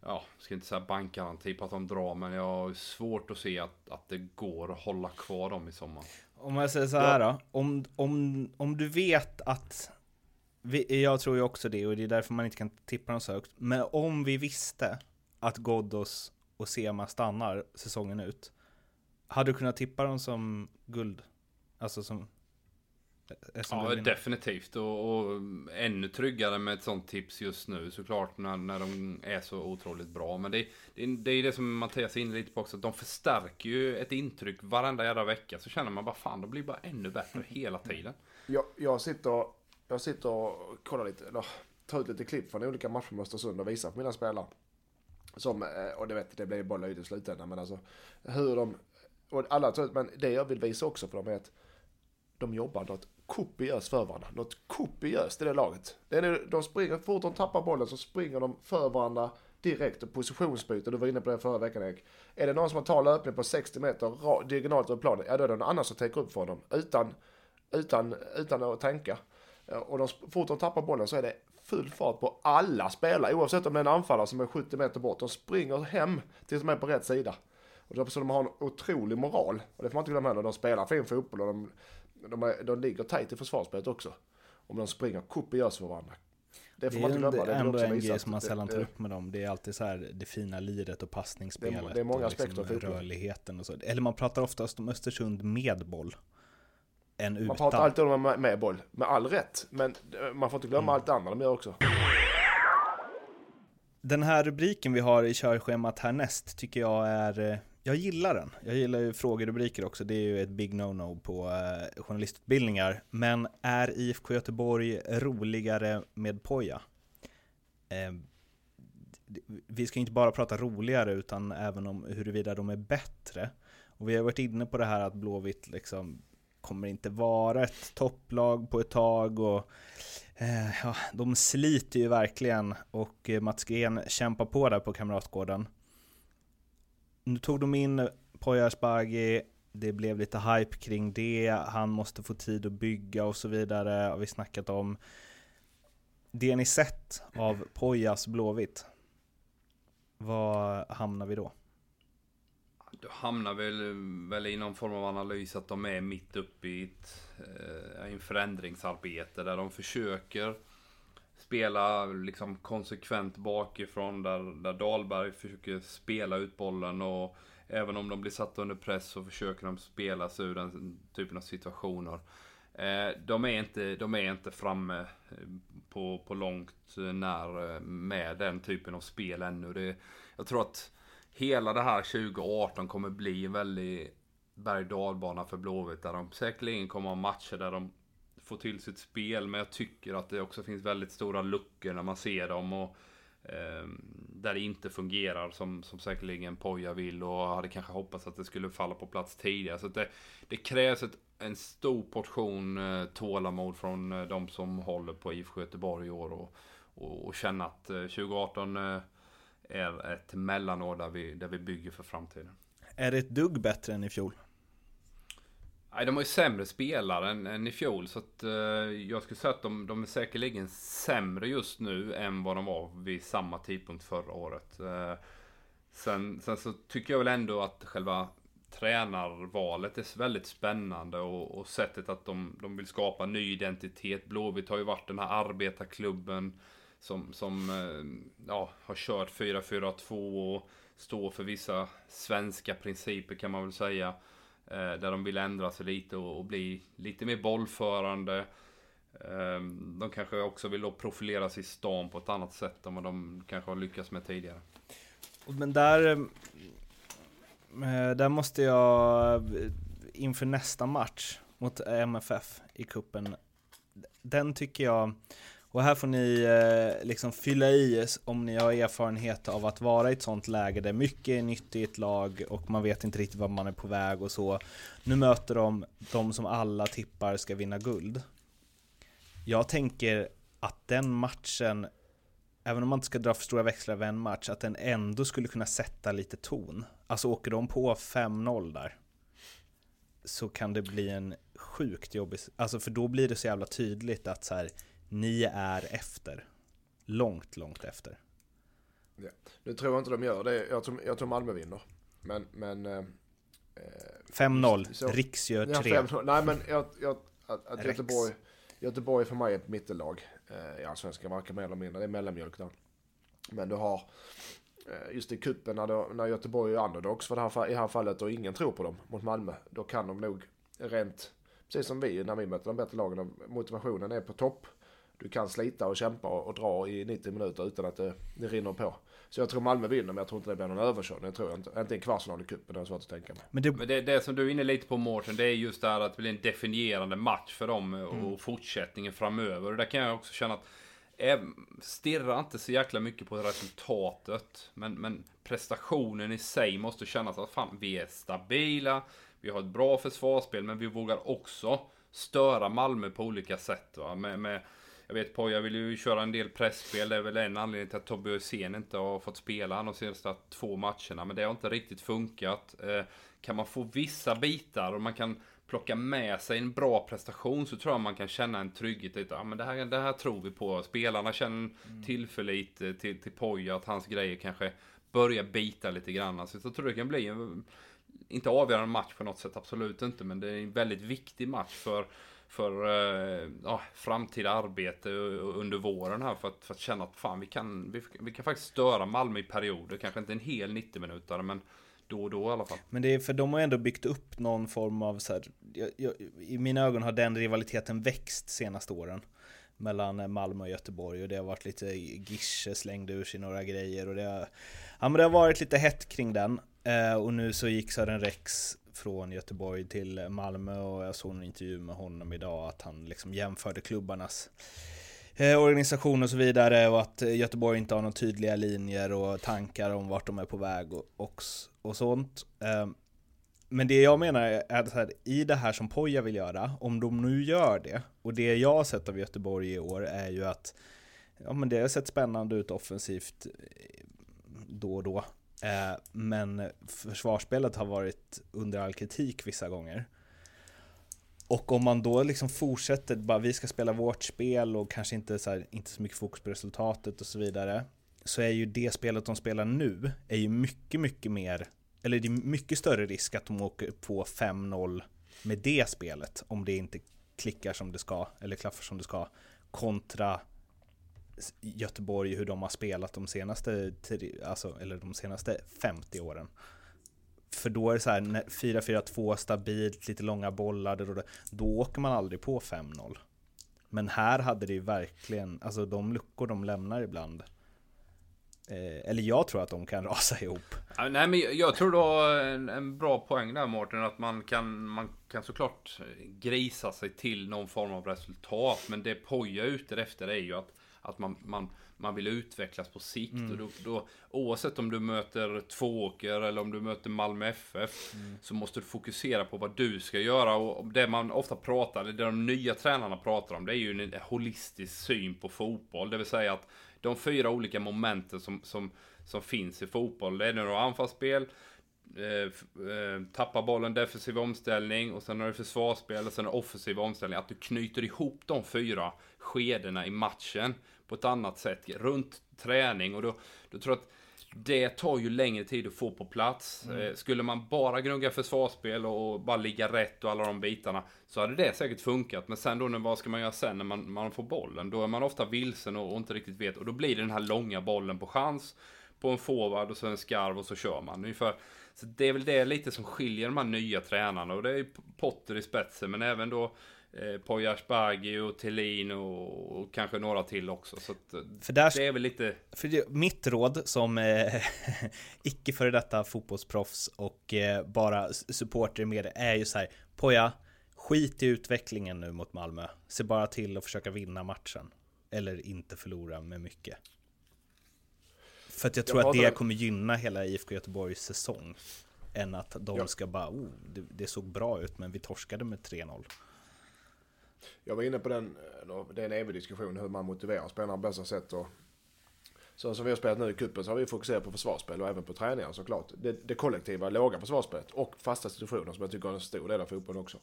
ja, ska inte säga bankgaranti på att de drar, men jag har svårt att se att, att det går att hålla kvar dem i sommar. Om jag säger så här då, om, om, om du vet att, vi, jag tror ju också det och det är därför man inte kan tippa dem så högt, men om vi visste att Ghoddos och Sema stannar säsongen ut, hade du kunnat tippa dem som guld? Alltså som Ja, definitivt. Och, och, ännu tryggare med ett sånt tips just nu såklart när, när de är så otroligt bra. Men det, det, det är det som Mattias är inne lite på också. Att de förstärker ju ett intryck varenda jävla vecka. Så känner man bara fan, de blir bara ännu bättre hela tiden. Jag, jag, sitter, jag sitter och kollar lite, eller tar ut lite klipp från olika matcher med Östersund och visar på mina spelare. Som, eh, och det vet, det blir bara löjligt i slutändan. Men alltså hur de, och alla tar ut, men det jag vill visa också för dem är att de jobbar något kopiöst för varandra. Något kopiöst i det laget. Det är nu, de springer, fort de tappar bollen så springer de för varandra direkt och positionsbyte. Du var inne på det förra veckan Erik. Är det någon som tar löpning på 60 meter diagonalt över planen, ja då är det någon annan som täcker upp för dem. Utan, utan, utan att tänka. Eh, och de, fort de tappar bollen så är det full fart på alla spelare. Oavsett om det är en anfallare som är 70 meter bort. De springer hem tills de är på rätt sida. Och så de har en otrolig moral. Och det får man inte glömma heller. De spelar fin fotboll och de de, är, de ligger tajt i försvarsspelet också. Om de springer kopiöst för varandra. Det får det man inte glömma. Det är ändå en grej som man sällan tar upp med dem. Det är alltid så här det fina liret och passningsspelet. Det är, det är många aspekter liksom Rörligheten och så. Eller man pratar oftast om Östersund med boll. Än utan. Man pratar alltid om med, med boll. Med all rätt. Men eh, man får inte glömma mm. allt annat de gör också. Den här rubriken vi har i körschemat härnäst tycker jag är eh, jag gillar den. Jag gillar ju frågerubriker också. Det är ju ett big no-no på eh, journalistutbildningar. Men är IFK Göteborg roligare med Poja? Eh, vi ska inte bara prata roligare utan även om huruvida de är bättre. Och vi har varit inne på det här att Blåvitt liksom kommer inte vara ett topplag på ett tag och eh, ja, de sliter ju verkligen och eh, Mats Gren kämpar på där på Kamratgården nu tog de in Poya Asbaghi, det blev lite hype kring det, han måste få tid att bygga och så vidare, har vi snackat om. Det ni sett av Poyas Blåvitt, var hamnar vi då? Då hamnar vi väl, väl i någon form av analys att de är mitt uppe i ett eh, en förändringsarbete där de försöker spela liksom konsekvent bakifrån där, där Dahlberg försöker spela ut bollen och även om de blir satta under press så försöker de spela sig ur den typen av situationer. Eh, de, är inte, de är inte framme eh, på, på långt när eh, med den typen av spel ännu. Det, jag tror att hela det här 2018 kommer bli en väldigt berg dalbana för Blåvitt där de säkerligen kommer ha matcher där de få till sitt spel. Men jag tycker att det också finns väldigt stora luckor när man ser dem. Och, eh, där det inte fungerar som, som säkerligen Poja vill och hade kanske hoppats att det skulle falla på plats tidigare. Så det, det krävs ett, en stor portion eh, tålamod från eh, de som håller på IFK Göteborg i år. Och, och, och känna att eh, 2018 eh, är ett mellanår där vi, där vi bygger för framtiden. Är det ett dugg bättre än i fjol? Nej, de har ju sämre spelare än, än i fjol. Så att, eh, jag skulle säga att de, de, är säkerligen sämre just nu än vad de var vid samma tidpunkt förra året. Eh, sen, sen, så tycker jag väl ändå att själva tränarvalet är väldigt spännande och, och sättet att de, de vill skapa ny identitet. Blåvitt har ju varit den här arbetarklubben som, som eh, ja, har kört 4-4-2 och står för vissa svenska principer kan man väl säga. Eh, där de vill ändra sig lite och, och bli lite mer bollförande. Ehm, de kanske också vill då profilera sig i stan på ett annat sätt än vad de kanske har lyckats med tidigare. Men där, ehm, eh, där måste jag eh, inför nästa match mot MFF i kuppen den tycker jag, och här får ni eh, liksom fylla i om ni har erfarenhet av att vara i ett sånt läge där mycket är nytt i ett lag och man vet inte riktigt var man är på väg och så. Nu möter de de som alla tippar ska vinna guld. Jag tänker att den matchen, även om man inte ska dra för stora växlar av en match, att den ändå skulle kunna sätta lite ton. Alltså åker de på 5-0 där, så kan det bli en sjukt jobbig, alltså för då blir det så jävla tydligt att så här, ni är efter. Långt, långt efter. Ja. Nu tror jag inte de gör det, jag tror, jag tror Malmö vinner. Men, men... Eh, 5-0, Riks gör 3. Ja, Nej men jag, jag, att, att Göteborg, Göteborg för mig är ett mittellag eh, i Allsvenskan, varken mer eller mindre. Det är mellanmjölk där. Men du har eh, just i kuppen när, när Göteborg är underdogs för det här, i det här fallet och ingen tror på dem mot Malmö. Då kan de nog rent, precis som vi när vi möter de bättre lagen, motivationen är på topp. Du kan slita och kämpa och, dra i 90 minuter utan att det, det rinner på. Så jag tror Malmö vinner, men jag tror inte det blir någon överkörning. Jag tror inte. Inte en kvartsfinal i cupen, det är svårt att tänka mig. Men, det... men det, det som du är inne lite på Mårten, det är just det här att det blir en definierande match för dem och mm. fortsättningen framöver. Och där kan jag också känna att stirra inte så jäkla mycket på resultatet. Men, men prestationen i sig måste kännas att fan, vi är stabila. Vi har ett bra försvarsspel, men vi vågar också störa Malmö på olika sätt. Va? Med, med jag vet Poja vill ju köra en del pressspel. Det är väl en anledning till att Tobbe Hysén inte har fått spela de senaste två matcherna. Men det har inte riktigt funkat. Eh, kan man få vissa bitar och man kan plocka med sig en bra prestation så tror jag man kan känna en trygghet ja, men det, här, det här tror vi på. Spelarna känner mm. tillförlit till, till Poja att hans grejer kanske börjar bita lite grann. Så jag tror det kan bli en, inte avgörande match på något sätt, absolut inte. Men det är en väldigt viktig match för för eh, ja, framtida arbete under våren här för att, för att känna att fan vi kan, vi, vi, kan faktiskt störa Malmö i perioder. Kanske inte en hel 90 minuter men då och då i alla fall. Men det är för de har ändå byggt upp någon form av så här, jag, jag, i mina ögon har den rivaliteten växt senaste åren mellan Malmö och Göteborg och det har varit lite Gische slängde ur sig några grejer och det har, ja, men det har varit lite hett kring den eh, och nu så gick Sören Rex från Göteborg till Malmö och jag såg en intervju med honom idag att han liksom jämförde klubbarnas eh, organisation och så vidare och att eh, Göteborg inte har några tydliga linjer och tankar om vart de är på väg och, och, och sånt. Eh, men det jag menar är att här, i det här som Poja vill göra, om de nu gör det, och det jag har sett av Göteborg i år är ju att ja, men det har sett spännande ut offensivt eh, då och då. Eh, men försvarsspelet har varit under all kritik vissa gånger. Och om man då liksom fortsätter, bara vi ska spela vårt spel och kanske inte så, här, inte så mycket fokus på resultatet och så vidare. Så är ju det spelet de spelar nu, är ju mycket, mycket mer, eller det är mycket större risk att de åker på 5-0 med det spelet. Om det inte klickar som det ska, eller klaffar som det ska. Kontra Göteborg hur de har spelat de senaste, alltså, eller de senaste 50 åren. För då är det så här 4-4-2 stabilt, lite långa bollar, då, då åker man aldrig på 5-0. Men här hade det ju verkligen, alltså de luckor de lämnar ibland. Eh, eller jag tror att de kan rasa ihop. Ja, nej men jag tror du har en, en, bra poäng där Mårten. Att man kan, man kan såklart grisa sig till någon form av resultat. Men det Poja är ute efter är ju att att man, man, man vill utvecklas på sikt. Mm. Och då, då, oavsett om du möter Tvååker eller om du möter Malmö FF mm. så måste du fokusera på vad du ska göra. Och det man ofta pratar, det de nya tränarna pratar om, det är ju en holistisk syn på fotboll. Det vill säga att de fyra olika momenten som, som, som finns i fotboll, det är när du har anfallsspel, Eh, eh, tappa bollen, defensiv omställning och sen har du försvarsspel och sen offensiv omställning. Att du knyter ihop de fyra skedena i matchen på ett annat sätt runt träning och då, då tror jag att det tar ju längre tid att få på plats. Mm. Eh, skulle man bara gnugga försvarsspel och bara ligga rätt och alla de bitarna så hade det säkert funkat. Men sen då, vad ska man göra sen när man, man får bollen? Då är man ofta vilsen och, och inte riktigt vet och då blir det den här långa bollen på chans på en forward och så en skarv och så kör man. Ungefär. Så det är väl det lite som skiljer de här nya tränarna och det är Potter i spetsen men även då eh, Poya Asbaghi och Thelin och, och, kanske några till också. Så för där, det är väl lite... För det, mitt råd som eh, icke före detta fotbollsproffs och eh, bara supporter med det är ju så här Poya, skit i utvecklingen nu mot Malmö. Se bara till att försöka vinna matchen. Eller inte förlora med mycket. För att jag tror jag att det kommer gynna hela IFK Göteborgs säsong. Än att de ja. ska bara, oh, det, det, såg bra ut men vi torskade med 3-0. Jag var inne på den, det är en evig diskussion hur man motiverar spelarna på bästa sätt. Och så som vi har spelat nu i cupen så har vi fokuserat på försvarsspel och även på träningar såklart. Det, det kollektiva, låga försvarsspelet och fasta situationer som jag tycker är en stor del av fotbollen också.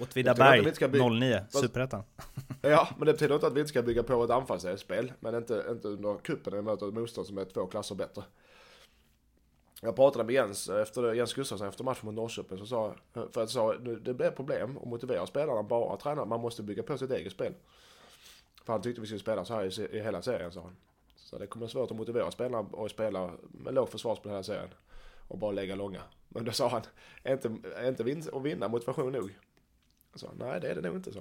Åtvidaberg 09, Superettan. Ja, men det betyder inte att vi inte ska bygga på ett anfallsspel. Men inte, inte under cupen när vi möter ett motstånd som är två klasser bättre. Jag pratade med Jens, eh, efter, Jens Gustafsson efter matchen mot Norrköping. Så sa, för att jag sa det blir problem att motivera spelarna bara att träna. Man måste bygga på sitt eget spel. För han tyckte vi skulle spela så här i, i hela serien sa han. Så det kommer svårt att motivera spelarna och spela med låg försvarsspel hela serien. Och bara lägga långa. Men då sa han, är inte, är inte vin, att vinna motivation nog? Jag sa, nej det är det nog inte så.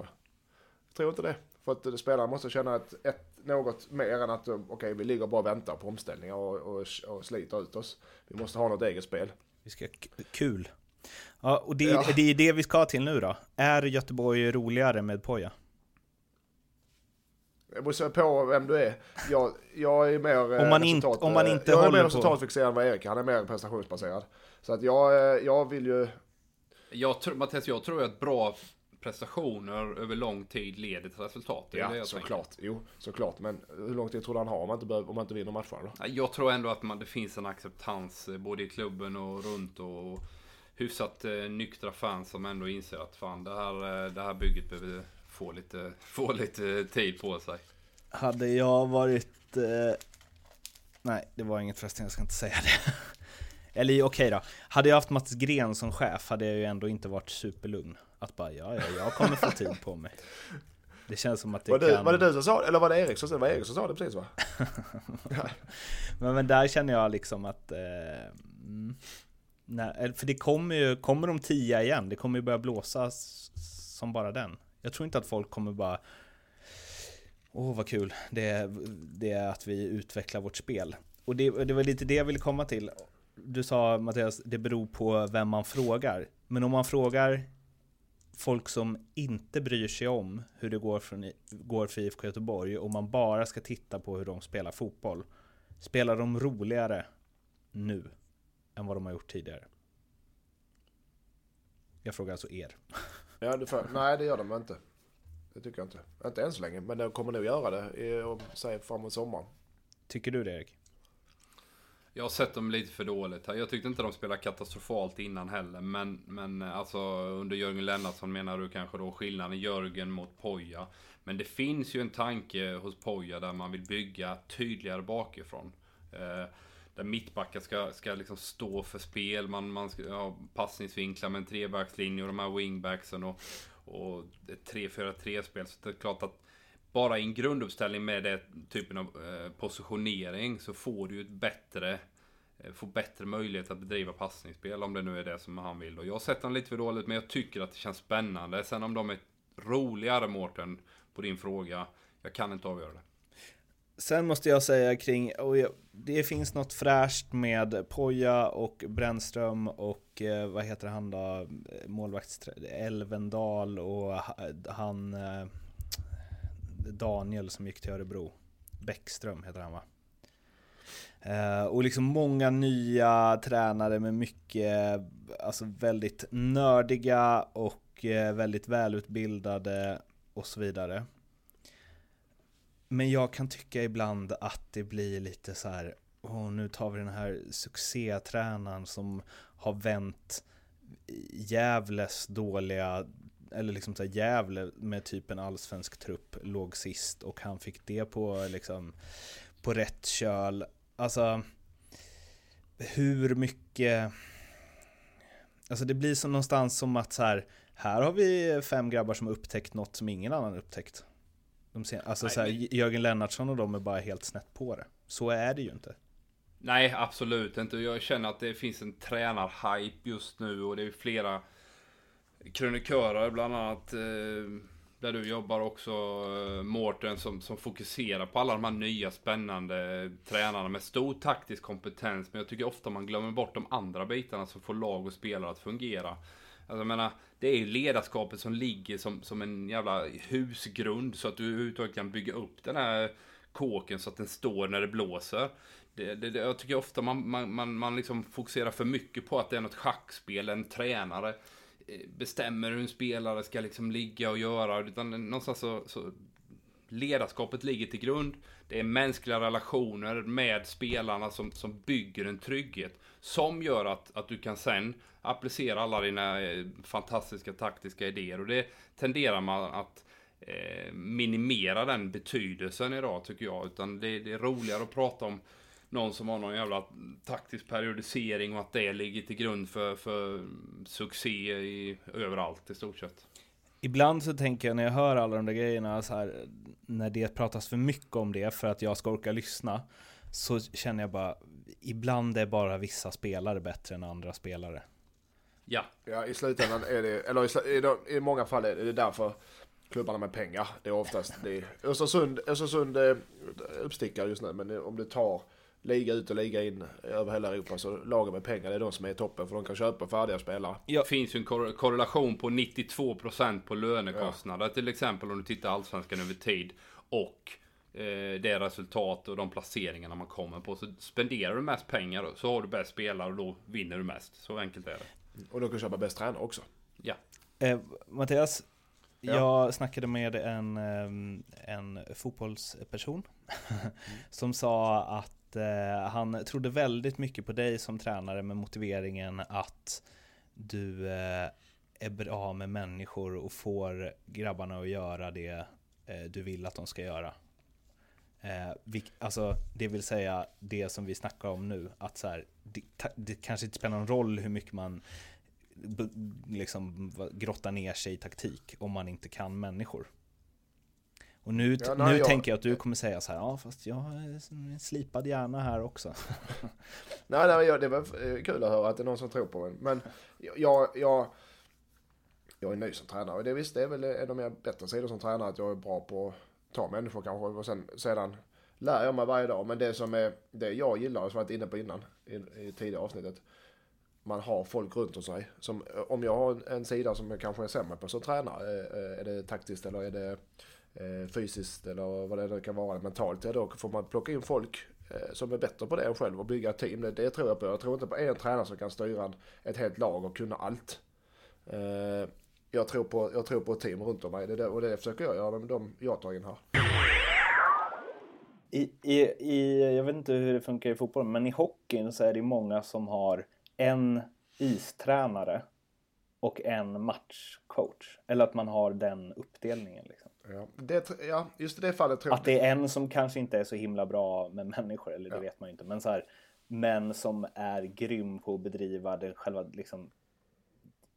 Jag tror inte det. För att spelarna måste känna ett, ett, något mer än att okej okay, vi ligger bara och väntar på omställningar och, och, och sliter ut oss. Vi måste ha något eget spel. Vi ska kul. Ja, och det, ja. det är det vi ska till nu då. Är Göteborg roligare med Poja? Jag beror på vem du är. Jag, jag är mer om man resultat, inte, om man inte jag är mer resultatfixerad än vad Erik Han är mer prestationsbaserad. Så att jag, jag vill ju... Jag tror, Mattias, jag tror att bra prestationer över lång tid leder till resultat. ja, såklart. Jo, såklart. Men hur lång tid tror du han har om man inte, behöver, om man inte vinner matcherna då? Jag tror ändå att man, det finns en acceptans eh, både i klubben och runt och hyfsat eh, nyktra fans som ändå inser att fan det här, eh, det här bygget behöver få lite, få lite tid på sig. Hade jag varit... Eh... Nej, det var inget förresten, jag ska inte säga det. Eller okej okay då. Hade jag haft Mats Gren som chef hade jag ju ändå inte varit superlugn. Att bara, ja, ja, jag kommer få tid på mig. Det känns som att det var det, kan... Var det du som sa det? Eller var det Erik som sa det? var Erik som sa det precis va? men, men där känner jag liksom att... Eh, mm, nej, för det kommer ju, kommer de tia igen, det kommer ju börja blåsa som bara den. Jag tror inte att folk kommer bara... Åh, oh, vad kul. Det, det är att vi utvecklar vårt spel. Och det, det var lite det jag ville komma till. Du sa Mattias, det beror på vem man frågar. Men om man frågar folk som inte bryr sig om hur det går, från, går för IFK Göteborg och man bara ska titta på hur de spelar fotboll. Spelar de roligare nu än vad de har gjort tidigare? Jag frågar alltså er. Ja, det för, nej, det gör de inte. Det tycker jag inte. Inte än så länge, men de kommer nog göra det i, säg framåt sommaren. Tycker du det Erik? Jag har sett dem lite för dåligt här. Jag tyckte inte de spelade katastrofalt innan heller. Men, men eh, alltså under Jörgen Lennartsson menar du kanske då skillnaden Jörgen mot Poja. Men det finns ju en tanke hos Poja där man vill bygga tydligare bakifrån. Eh, där mittbackar ska, ska liksom stå för spel. Man, man ska ha passningsvinklar med en trebackslinje och de här wingbacksen och, och ett 3-4-3-spel. Så det är klart att bara i en grunduppställning med den typen av eh, positionering så får du ju ett bättre eh, Får bättre möjlighet att bedriva passningsspel om det nu är det som han vill. Och jag har sett honom lite för dåligt men jag tycker att det känns spännande. Sen om de är roligare Mårten, på din fråga. Jag kan inte avgöra det. Sen måste jag säga kring, och det finns något fräscht med Poja och Brännström och eh, vad heter han då, målvakts Elvendal och han Daniel som gick till Örebro. Bäckström heter han va? Uh, och liksom många nya tränare med mycket, alltså väldigt nördiga och eh, väldigt välutbildade och så vidare. Men jag kan tycka ibland att det blir lite så här, oh, nu tar vi den här succétränaren som har vänt Gävles dåliga eller liksom så Gävle med typ en allsvensk trupp låg sist och han fick det på liksom på rätt köl. Alltså hur mycket Alltså det blir som någonstans som att så här Här har vi fem grabbar som har upptäckt något som ingen annan upptäckt. De ser, alltså Nej, så här, men... Jörgen Lennartsson och de är bara helt snett på det. Så är det ju inte. Nej, absolut inte. Jag känner att det finns en tränarhype just nu och det är flera krönikörer bland annat eh, där du jobbar också eh, Mårten som, som fokuserar på alla de här nya spännande tränarna med stor taktisk kompetens. Men jag tycker ofta man glömmer bort de andra bitarna som får lag och spelare att fungera. Alltså, jag menar, det är ju ledarskapet som ligger som, som en jävla husgrund så att du överhuvudtaget kan bygga upp den här kåken så att den står när det blåser. Det, det, det, jag tycker ofta man, man, man, man liksom fokuserar för mycket på att det är något schackspel, en tränare bestämmer hur en spelare ska liksom ligga och göra. Utan någonstans så, så ledarskapet ligger till grund. Det är mänskliga relationer med spelarna som, som bygger en trygghet. Som gör att, att du kan sen applicera alla dina eh, fantastiska taktiska idéer. Och det tenderar man att eh, minimera den betydelsen idag tycker jag. Utan det, det är roligare att prata om någon som har någon jävla taktisk periodisering och att det ligger till grund för, för succé i, överallt i stort sett. Ibland så tänker jag när jag hör alla de där grejerna så här, när det pratas för mycket om det för att jag ska orka lyssna, så känner jag bara, ibland är bara vissa spelare bättre än andra spelare. Ja. Ja, i slutändan är det, eller i, i, i många fall är det därför klubbarna med pengar, det är oftast det. Östersund, Östersund är uppstickare just nu, men om du tar liga ut och liga in över hela Europa. Så lagen med pengar det är de som är i toppen för de kan köpa färdiga spelare. Ja. Det finns ju en kor korrelation på 92% på lönekostnader ja. till exempel om du tittar allsvenskan över tid. Och eh, det resultat och de placeringarna man kommer på. Så spenderar du mest pengar så har du bäst spelare och då vinner du mest. Så enkelt är det. Och då kan du köpa bäst tränare också. Ja. Eh, Mattias, Ja. Jag snackade med en, en fotbollsperson som sa att eh, han trodde väldigt mycket på dig som tränare med motiveringen att du eh, är bra med människor och får grabbarna att göra det eh, du vill att de ska göra. Eh, vi, alltså, det vill säga det som vi snackar om nu, att så här, det, det kanske inte spelar någon roll hur mycket man liksom grottar ner sig i taktik om man inte kan människor. Och nu, ja, nej, nu jag... tänker jag att du kommer säga så här, ja fast jag har en slipad hjärna här också. nej, nej, det var eh, kul att höra att det är någon som tror på en. Men jag, jag, jag är ny som tränare och det visst, det är väl en av mina bättre sidor som tränare att jag är bra på att ta människor kanske och sen, sedan lär jag mig varje dag. Men det som är det jag gillar, som jag varit inne på innan i, i tidigare avsnittet, man har folk runt om sig. Som, om jag har en, en sida som jag kanske är sämre på som tränare, är det taktiskt eller är det eh, Eh, fysiskt eller vad det nu kan vara mentalt, ja då får man plocka in folk eh, som är bättre på det än själv och bygga ett team. Det, det tror jag på. Jag tror inte på en tränare som kan styra ett helt lag och kunna allt. Eh, jag, tror på, jag tror på ett team runt om mig det, det, och det försöker jag göra med de jag tar in här. I, i, i, jag vet inte hur det funkar i fotboll, men i hockeyn så är det många som har en istränare och en matchcoach. Eller att man har den uppdelningen. Liksom. Ja, det, ja, just det fallet tror jag. Att det är en som kanske inte är så himla bra med människor, eller det ja. vet man ju inte. Men, så här, men som är grym på att bedriva den själva liksom,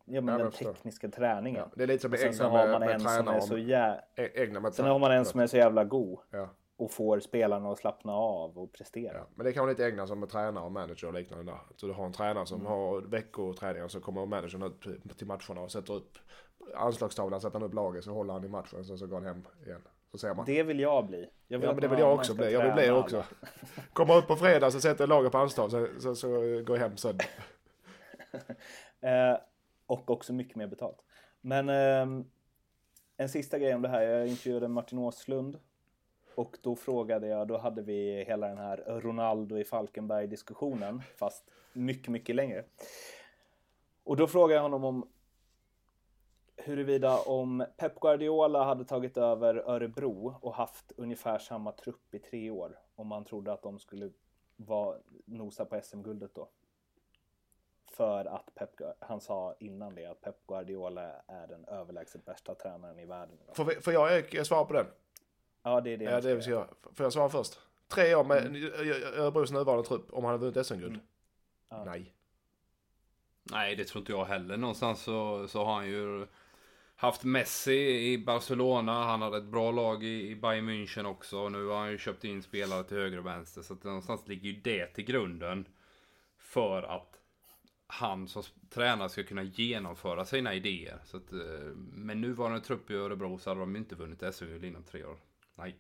Ja men ja, den tekniska träningen. Ja, det är lite som med egna med, med, med tränare. Så jä... egna sen har man en som är så jävla god. Ja och får spelarna att slappna av och prestera. Ja, men det kan vara lite ägna som med tränare och manager och liknande där. Så du har en tränare som mm. har veckoträningar så kommer managern ut till matcherna och sätter upp anslagstavlan, sätter han upp laget så håller han i matchen sen så går han hem igen. Så ser man. Det vill jag bli. Jag vill ja, men det vill jag också bli. Jag vill bli också. Kommer upp på fredag så sätter laget på anslag så, så, så går jag hem sen. eh, och också mycket mer betalt. Men eh, en sista grej om det här. Jag intervjuade Martin Åslund och då frågade jag, då hade vi hela den här Ronaldo i Falkenberg diskussionen, fast mycket, mycket längre. Och då frågade jag honom om huruvida om Pep Guardiola hade tagit över Örebro och haft ungefär samma trupp i tre år, om man trodde att de skulle vara, nosa på SM-guldet då. För att Pep, han sa innan det att Pep Guardiola är den överlägset bästa tränaren i världen. Får, får jag svara på den? Ja, det är det. Ja, det vi ska göra. Får jag svara först? Tre år med mm. Örebros nuvarande trupp om han hade vunnit SM-guld? Mm. Ja. Nej. Nej, det tror inte jag heller. Någonstans så, så har han ju haft Messi i Barcelona. Han hade ett bra lag i, i Bayern München också. Nu har han ju köpt in spelare till höger och vänster. Så att någonstans ligger ju det till grunden. För att han som tränare ska kunna genomföra sina idéer. Så att, eh, med nuvarande trupp i Örebro så hade de inte vunnit SM-guld inom tre år. Nej.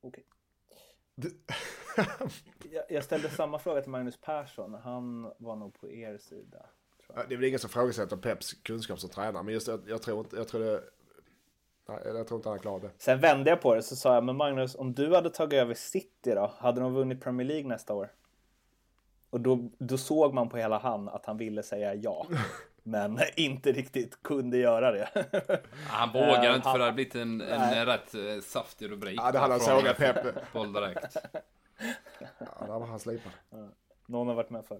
Okej. jag, jag ställde samma fråga till Magnus Persson. Han var nog på er sida. Det är väl ingen som ifrågasätter Peps kunskap som tränare, men just jag, jag tror inte, jag tror det, nej, jag tror inte han klarar det. Sen vände jag på det så sa jag, men Magnus, om du hade tagit över City då, hade de vunnit Premier League nästa år? Och då, då såg man på hela han att han ville säga ja. Men inte riktigt kunde göra det. Han vågar uh, inte för det hade blivit en, en rätt uh, saftig rubrik. Ja, det hade han sågat Pep. Boll direkt. Ja, där var han slipad. Någon har varit med för.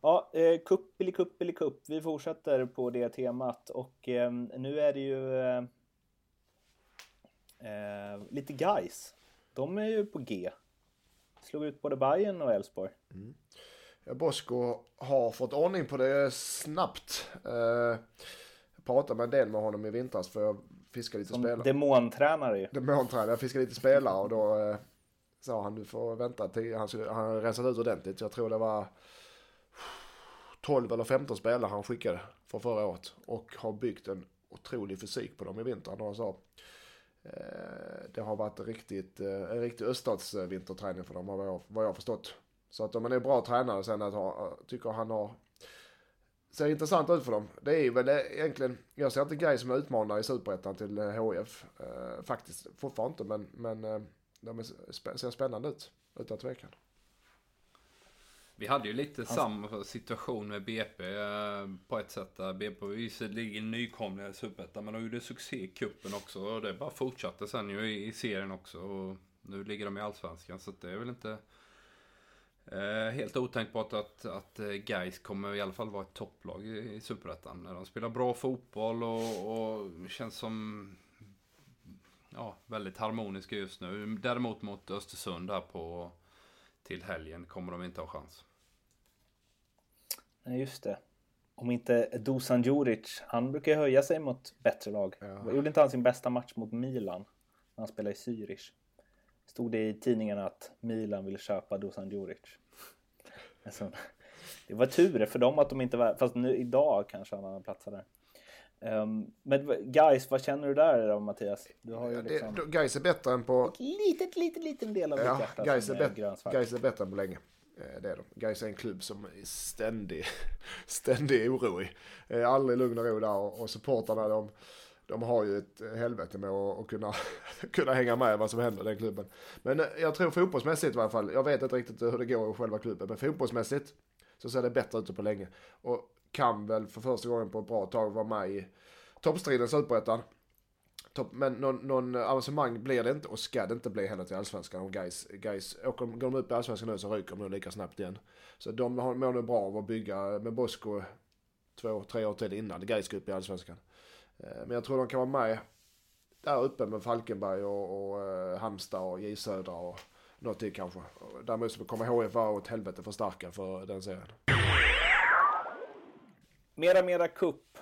Ja, eh, kupp eller kupp. Vi fortsätter på det temat och eh, nu är det ju eh, eh, lite guys. De är ju på G. Slog ut både Bayern och Elfsborg. Mm. Ja, Bosko har fått ordning på det snabbt. Eh, jag pratade med en del med honom i vintras för jag fiskade lite Som spelare. demontränare ju. Demontränare. Jag fiskade lite spelare och då eh, sa han du får vänta till, han, han har rensat ut ordentligt. Jag tror det var 12 eller 15 spelare han skickade för förra året och har byggt en otrolig fysik på dem i vinter. Han sa, eh, det har varit riktigt, eh, en riktig öststatsvinterträning för dem vad jag, vad jag har förstått. Så att om man är bra tränare sen att ha, tycker han har ser intressant ut för dem. Det är väl eh, egentligen, jag ser inte Gais som utmanare i superettan till HF. Eh, faktiskt, fortfarande inte men, men eh, de ser spännande ut, utan tvekan. Vi hade ju lite alltså. samma situation med BP eh, på ett sätt. Där BP visserligen nykomlingar i Superettan men de gjorde succé i kuppen också. Och det bara fortsatte sen ju i, serien också. Och nu ligger de i Allsvenskan så det är väl inte eh, helt otänkbart att, att eh, Gais kommer i alla fall vara ett topplag i, i Superettan. De spelar bra fotboll och, och känns som ja, väldigt harmoniska just nu. Däremot mot Östersund här på till helgen kommer de inte ha chans. Nej, just det. Om inte Dusan Djuric, han brukar höja sig mot bättre lag. Ja. Gjorde inte han sin bästa match mot Milan? När han spelade i Zürich. Stod det i tidningen att Milan ville köpa Dusan Djuric. Alltså, det var tur för dem att de inte var, fast nu idag kanske han har platsat där. Um, men guys, vad känner du där då Mattias? Du har ju liksom... det, guys är bättre än på... Ett litet, litet, liten del av ja, ditt hjärta guys är, är Guys är bättre än på länge. Eh, det är de. Gais är en klubb som är ständig, ständig oro i. Eh, aldrig lugn och ro där och supportarna de, de har ju ett helvete med att kunna, kunna hänga med vad som händer i den klubben. Men eh, jag tror fotbollsmässigt i alla fall, jag vet inte riktigt hur det går i själva klubben, men fotbollsmässigt så ser det bättre ut på länge. Och kan väl för första gången på ett bra tag vara med i toppstriden Superettan. Men någon, någon avancemang blir det inte och ska det inte bli heller till allsvenskan om guys, guys åker, går de upp i allsvenskan nu så ryker de nog lika snabbt igen. Så de mår nog bra av att bygga med Bosko två, tre år till innan Gais ska upp i allsvenskan. Eh, men jag tror de kan vara med där uppe med Falkenberg och, och eh, Halmstad och J Södra och något till kanske. Däremot så kommer HF vara åt helvete för starka för den serien. Mera Mera Cup.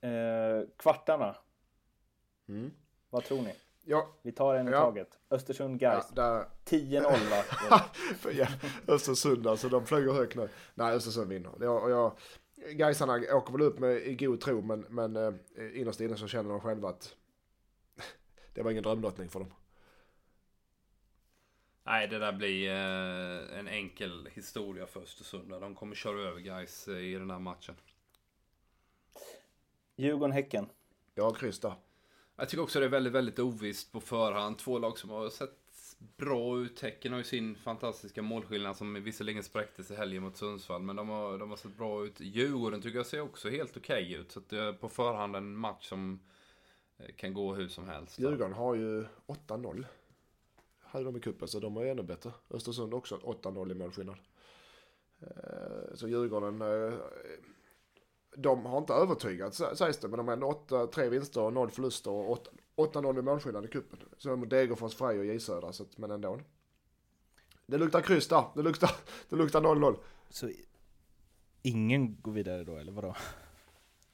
Eh, kvartarna. Mm. Vad tror ni? Ja. Vi tar en i ja. taget. Östersund Gais. Ja, 10-0 va? ja, Östersund alltså, de flyger högt nu. Nej, Östersund vinner. Jag, jag, Gaisarna åker väl upp med i god tro men, men eh, innerst inne så känner de själva att det var ingen drömlottning för dem. Nej, det där blir eh, en enkel historia för Östersund. De kommer köra över guys eh, i den här matchen. Djurgården-Häcken. Ja, kryss där. Jag tycker också det är väldigt, väldigt ovisst på förhand. Två lag som har sett bra ut. Häcken har ju sin fantastiska målskillnad som visserligen spräcktes i helgen mot Sundsvall. Men de har, de har sett bra ut. Djurgården tycker jag ser också helt okej okay ut. Så att det är på förhand en match som eh, kan gå hur som helst. Djurgården har ju 8-0. Hade de i cupen så de är ännu bättre. Östersund också 8-0 i målskillnad. Eh, så Djurgården de har inte övertygat sägs det, men de har ändå 8, 3 vinster och 0 förluster och 8-0 i målskillnad i cupen. Så mot Degerfors, Frej och J Södra, så att, men ändå. Det luktar kryss där, det luktar 0-0. Så ingen går vidare då, eller vadå?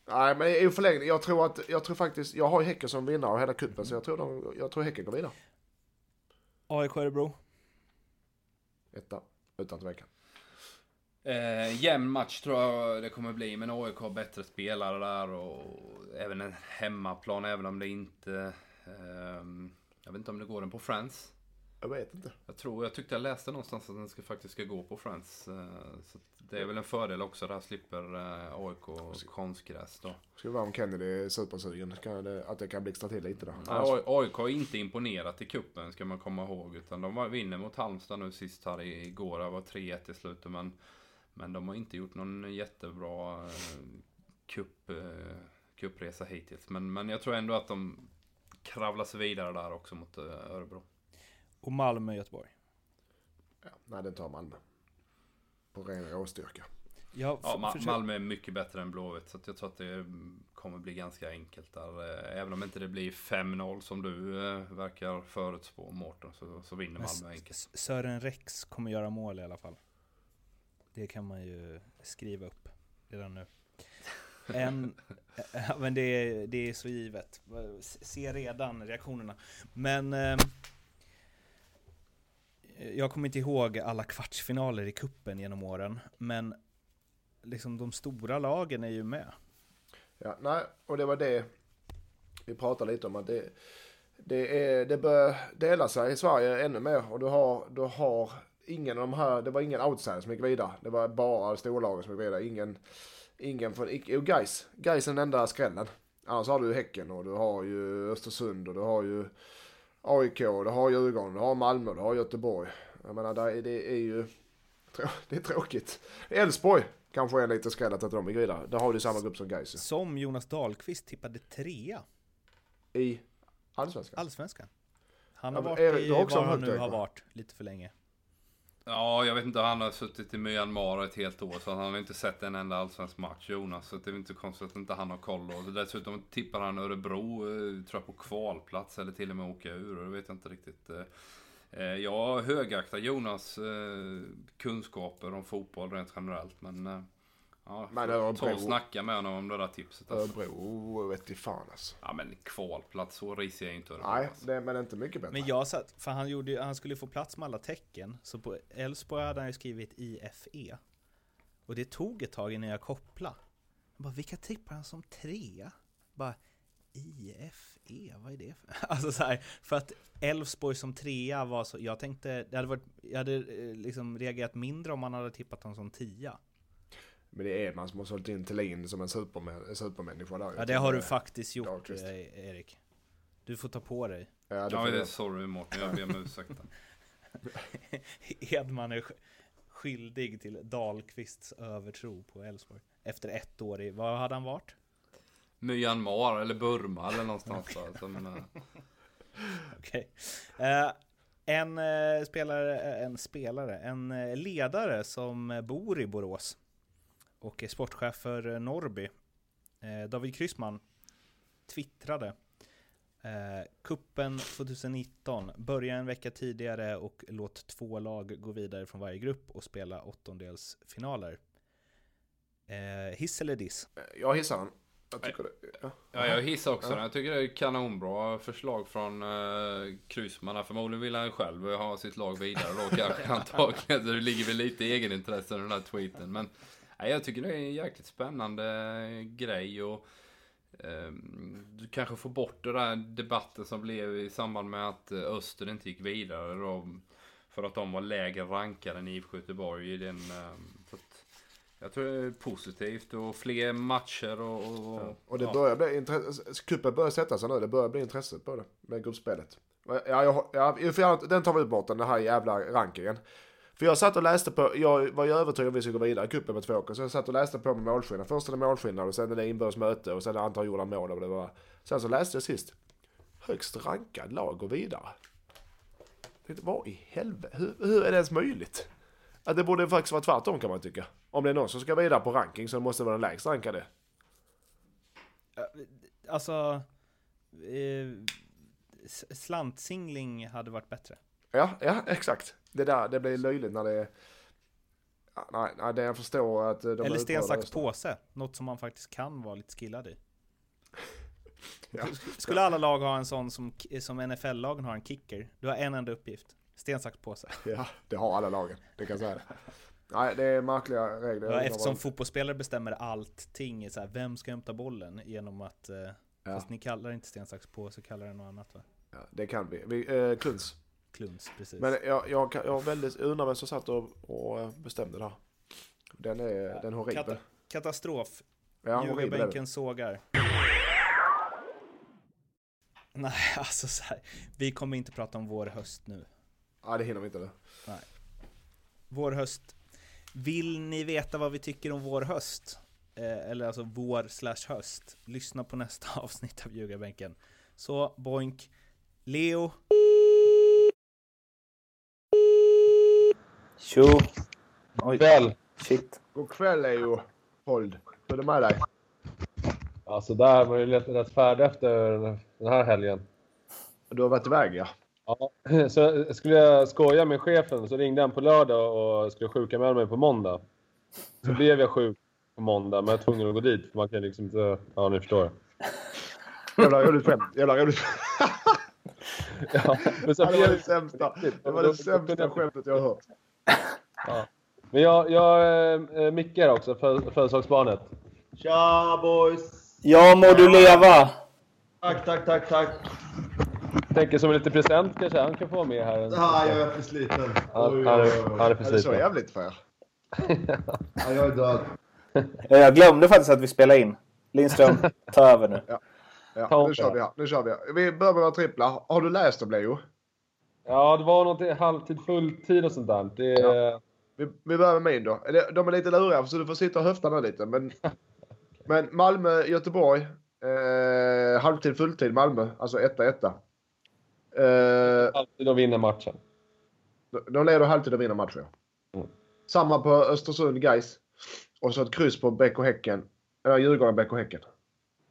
Nej, men i förlängning, jag tror att, jag tror faktiskt, jag har ju Häcken som vinnare av hela cupen, så jag tror, de, jag tror Häcken går vidare. AIK Örebro? Etta, utan tvekan. Eh, jämn match tror jag det kommer bli, men AIK har bättre spelare där och även en hemmaplan, även om det inte... Eh, jag vet inte om det går den på Friends. Jag vet inte. Jag tror, jag tyckte jag läste någonstans att den ska, faktiskt ska gå på Friends. Eh, så det är väl en fördel också, där slipper eh, AIK konstgräs då. Ska vara om Kennedy är supersugen, att det kan blixtra till lite där. Ja, AIK har inte imponerat i kuppen ska man komma ihåg. Utan de var, vinner mot Halmstad nu sist här igår. Det var 3-1 i slutet. Men, men de har inte gjort någon jättebra eh, cup, eh, kuppresa hittills. Men, men jag tror ändå att de kravlar sig vidare där också mot eh, Örebro. Och Malmö-Göteborg? Ja, nej, den tar Malmö. På ren råstyrka. Ja, Ja, Ma- försök- Malmö är mycket bättre än Blåvitt. Så att jag tror att det kommer bli ganska enkelt där. Eh, Även om inte det blir 5-0 som du eh, verkar förutspå Mårten. Så, så vinner Malmö enkelt. S- Sören Rex kommer göra mål i alla fall. Det kan man ju skriva upp redan nu. En, ja, men det är, det är så givet. Se redan reaktionerna. Men eh, jag kommer inte ihåg alla kvartsfinaler i kuppen genom åren. Men liksom de stora lagen är ju med. Ja, nej, och det var det vi pratade lite om att det, det, är, det bör dela sig i Sverige ännu mer och du har, du har ingen av de här, det var ingen outsider som gick vidare. Det var bara storlagen som gick vidare. Ingen, ingen från, jo Gais, Gais är den enda skrällen. Annars har du Häcken och du har ju Östersund och du har ju AIK, du har Djurgården, du har Malmö, du har Göteborg. Jag menar, det är, det är ju, det är tråkigt. Elfsborg kanske är lite skräll att de gick vidare. Där har du samma grupp som Gais Som Jonas Dahlqvist tippade trea i Allsvenskan. Allsvenskan. Han har Ja, varit i var han nu har varit lite för länge. Ja, jag vet inte. Han har suttit i Myanmar ett helt år. Så han har inte sett en enda allsvensk match, Jonas. Så det är väl inte konstigt att inte han har koll. Och dessutom tippar han Örebro, eh, tror jag, på kvalplats. Eller till och med åka ur. Och det vet jag inte riktigt. Eh, eh, jag högaktar Jonas kunskaper om fotboll rent generellt. Men, ja, Men får ta Örebro- och snacka med honom om det där tipset. Alltså. Örebro vet i fan alltså. Ja, men kvalplats, så risig är inte Örebro. Nej, alltså. det, men inte mycket bättre. Men jag satt, för han, gjorde, han skulle få plats med alla tecken, så på Elfsborg hade han ju skrivit IFE. Och det tog ett tag innan jag kopplade. Jag bara, vilka tippar han som trea? Bara, IFE, vad är det för? Alltså så här, för att Elfsborg som trea var så, jag tänkte, det hade varit, jag hade eh, liksom reagerat mindre om man hade tippat honom som tia. Men det är Edman som har sålt in Thelin som en supermän, supermänniska där. Ja det har du faktiskt gjort eh, Erik. Du får ta på dig. Ja, det Ja, det är sorry Mårten, jag ber om ursäkt. Edman är sk- skyldig till Dahlqvists övertro på Elfsborg. Efter ett år i, vad hade han varit? Myanmar eller Burma eller någonstans där. Men, eh, Okej. Eh, en eh, spelare, eh, en spelare, en ledare som bor i Borås och är sportchef för eh, Norrby, eh, David Kryssman, twittrade eh, Kuppen 2019, börja en vecka tidigare och låt två lag gå vidare från varje grupp och spela åttondelsfinaler. Eh, hiss eller diss? Jag hissar den. Jag tycker det. Ja. Ja, jag hissar också Ja. den. Jag tycker det är kanonbra förslag från Kryssman. här. Förmodligen vill han själv ha sitt lag vidare då kanske antagligen. Så det ligger väl lite i egenintresse i den här tweeten. Men jag tycker det är en jäkligt spännande grej. Och, ehm, du kanske får bort den där debatten som blev i samband med att eh, Öster inte gick vidare. Då, för att de var lägre rankade än IFK Göteborg i den. ehm, så jag tror det är positivt och fler matcher och... och, Ja. Och det ja. börjar bli intresse. Kuppen börjar sätta sig nu. Det börjar bli intresse på det. Med gruppspelet. Ja, jag, jag, den tar vi bort den här jävla rankingen. För jag satt och läste på, jag var ju övertygad om att vi skulle gå vidare i cupen med två åker. Så jag satt och läste på med målskillnad. Först är det målskillnad och sen är det inbördes möte och sen antal gjorda mål. Och det var. Sen så läste jag sist. Högst rankad lag går vidare. Jag tänkte, Vad i helvete? Hur, hur är det ens möjligt? Att det borde faktiskt vara tvärtom kan man tycka. Om det är någon som ska vidare på ranking så måste det vara den lägst rankade. Alltså, eh, slantsingling hade varit bättre. Ja, ja, exakt. Det där, det blir löjligt när det är... nej, nej, det jag förstår att de Eller sten, sax, påse. Något som man faktiskt kan vara lite skillad i. Ja. Skulle alla lag ha en sån som, som NFL-lagen har en kicker? Du har en enda uppgift. Sten, sax, påse. Ja, det har alla lagen. Det kan jag säga det. Nej, det är märkliga regler. Ja, eftersom fotbollsspelare bestämmer allting, så här, vem ska hämta bollen? Genom att... Eh, Ja. Fast ni kallar det inte sten, sax, påse, kallar det något annat va? Ja, det kan vi. vi eh, kluns. Kluns, precis. Men jag, jag, jag väldigt undrar vem som satt och, och eh, bestämde det här. Den är, den är horribel. Kata- katastrof. Ja, den. Djurgårdsbänken sågar. Nej, alltså så här. Vi kommer inte prata om vår höst nu. Ja, det hinner vi inte nu. Vår höst. Vill ni veta vad vi tycker om vår höst? Eh, eller alltså vår slash höst. Lyssna på nästa avsnitt av Ljugarbänken. Så, boink. Leo. Tjo! Oj, Kväll. shit. God kväll Leo. Hold. Hur är det med dig? Alltså där var ju rätt, färdig efter den här helgen. Du har varit iväg ja. Ja, så skulle jag skoja med chefen så ringde han på lördag och skulle sjuka med mig på måndag. Så blev jag sjuk på måndag men jag var tvungen att gå dit för man kan liksom inte... Ja, ni förstår. Jävla roligt skämt. Jävla roligt Ja, men sen Det var det sämsta. Det var det sämsta skämtet jag har hört. Ja. Men jag, jag äh, Micke också, för- födelsedagsbarnet. Tja boys! Ja, må du leva! Tack, tack, tack, tack. Tänker som en liten present kanske han kan få med här. Ja, jag är för sliten. Han, han, är, oj. han är för Är det så sliten. jävligt för er? Ja, jag är död. Ja, Jag glömde faktiskt att vi spelade in. Lindström, ta över nu. Ja, Ta nu kör vi här. Nu kör vi här. Vi börjar med våra tripplar. Har du läst dem Leo? Ja, det var något halvtid, fulltid och sånt där. Det, Vi, vi börjar med min då. De är lite luriga så du får sitta och höfta nu lite. Men, men Malmö, Göteborg. Eh, halvtid, fulltid Malmö. Alltså etta, etta. Eh, alltid att vinna matchen. de- de leder halvtid och vinner matcher. Mm. Samma på Östersund, Gais Och så ett kryss på Bäck och Häcken. Eller Djurgården, Bäck och Häcken.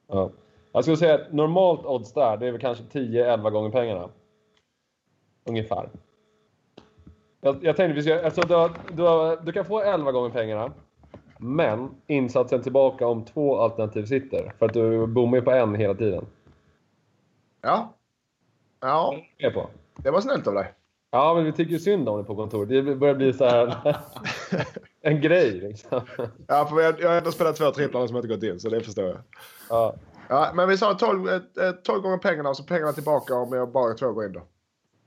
Ja. Jag skulle säga att normalt odds där, det är väl kanske 10-11 gånger pengarna. Ungefär. Jag, jag tänkte vi ska, alltså du, har- du, har- du kan få 11 gånger pengarna. Men insatsen tillbaka om två alternativ sitter. För att du bommar ju på en hela tiden. Ja. Ja, på. det var snällt av dig. Ja, men vi tycker ju synd om det på kontoret. Det börjar bli så här en grej liksom. Ja, för jag, jag har ändå spelat två tripplar som inte gått in, så det förstår jag. Ja. Ja, men vi sa 12, eh, eh, 12 gånger pengarna och så pengarna tillbaka om jag bara två går in då.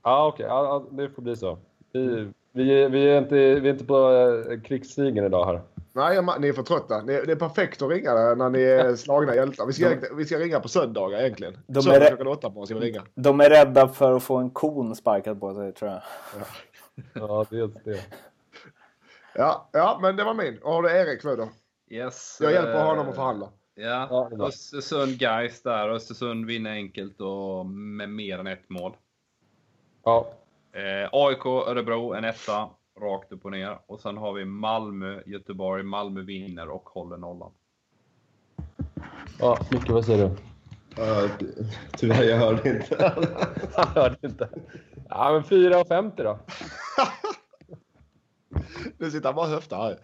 Ja, okej. Ja, ja, det får bli så. Vi, vi, vi, är, inte, vi är inte på eh, krigsstigen idag här. Nej, ni är för trötta. Ni, det är perfekt att ringa när ni är slagna hjältar. Vi ska, vi ska ringa på söndagar egentligen. De är Söndag det- klockan åtta på ska vi ringa. De är rädda för att få en kon sparkad på sig, tror jag. Ja, dels det. Ja, ja, men det var min. Och har du Erik nu då? Yes. Jag hjälper eh, honom att förhandla. Ja, Ja, är. Östersund guys där. Östersund vinner enkelt och med mer än ett mål. Ja, Eh, AIK, Örebro, en etta. Rakt upp och ner. Och sen har vi Malmö, Göteborg. Malmö vinner och håller nollan. ja Micke, vad säger du? Ja, tyvärr, jag hörde inte. Han hörde inte. Ja, men 4,50 då. Nu sitter han bara och höftar här.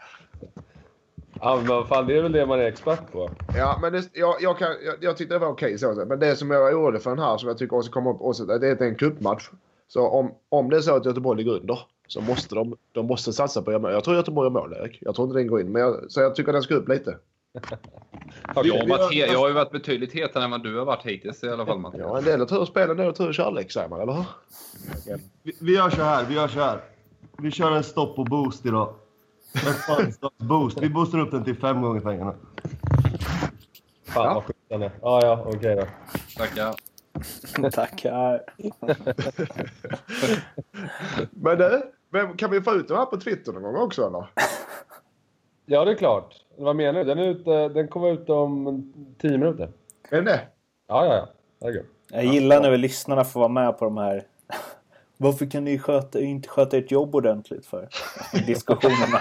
Ja, men vad fan, det är väl det man är expert på. Ja, men det, jag, jag, kan, jag, jag tyckte det var okej så. Men det som jag är orolig för den här, som jag tycker också kommer upp, också, det är att det är en cupmatch. Så om, om det är så att Göteborg ligger under, så måste de, de måste satsa på att göra mål. Jag tror Göteborg gör mål, Erik. Jag tror inte den går in. Men jag, så jag tycker den ska upp lite. Okej. Jag, har varit jag har ju varit betydligt hetare än vad du har varit hittills i alla fall Mattias. Ja, en del är tur spel, en del är tur kärlek, säger man, eller hur? Vi, vi gör så här, vi gör så här. Vi kör en stopp och boost idag. En boost. Vi boostar upp den till fem gånger pengarna. Fan Ja. vad sjukt den är. Ja, ja, okej då. Tackar. Tackar. Men du, vem, kan vi få ut den här på Twitter någon gång också, eller? Ja, det är klart. Vad menar du? Den, är ute, den kommer ut om 10 minuter. Är det det? Ja, ja, ja. Herregud. Jag gillar när vi lyssnarna får vara med på de här... Varför kan ni sköta, inte sköta ert jobb ordentligt för? Diskussionerna.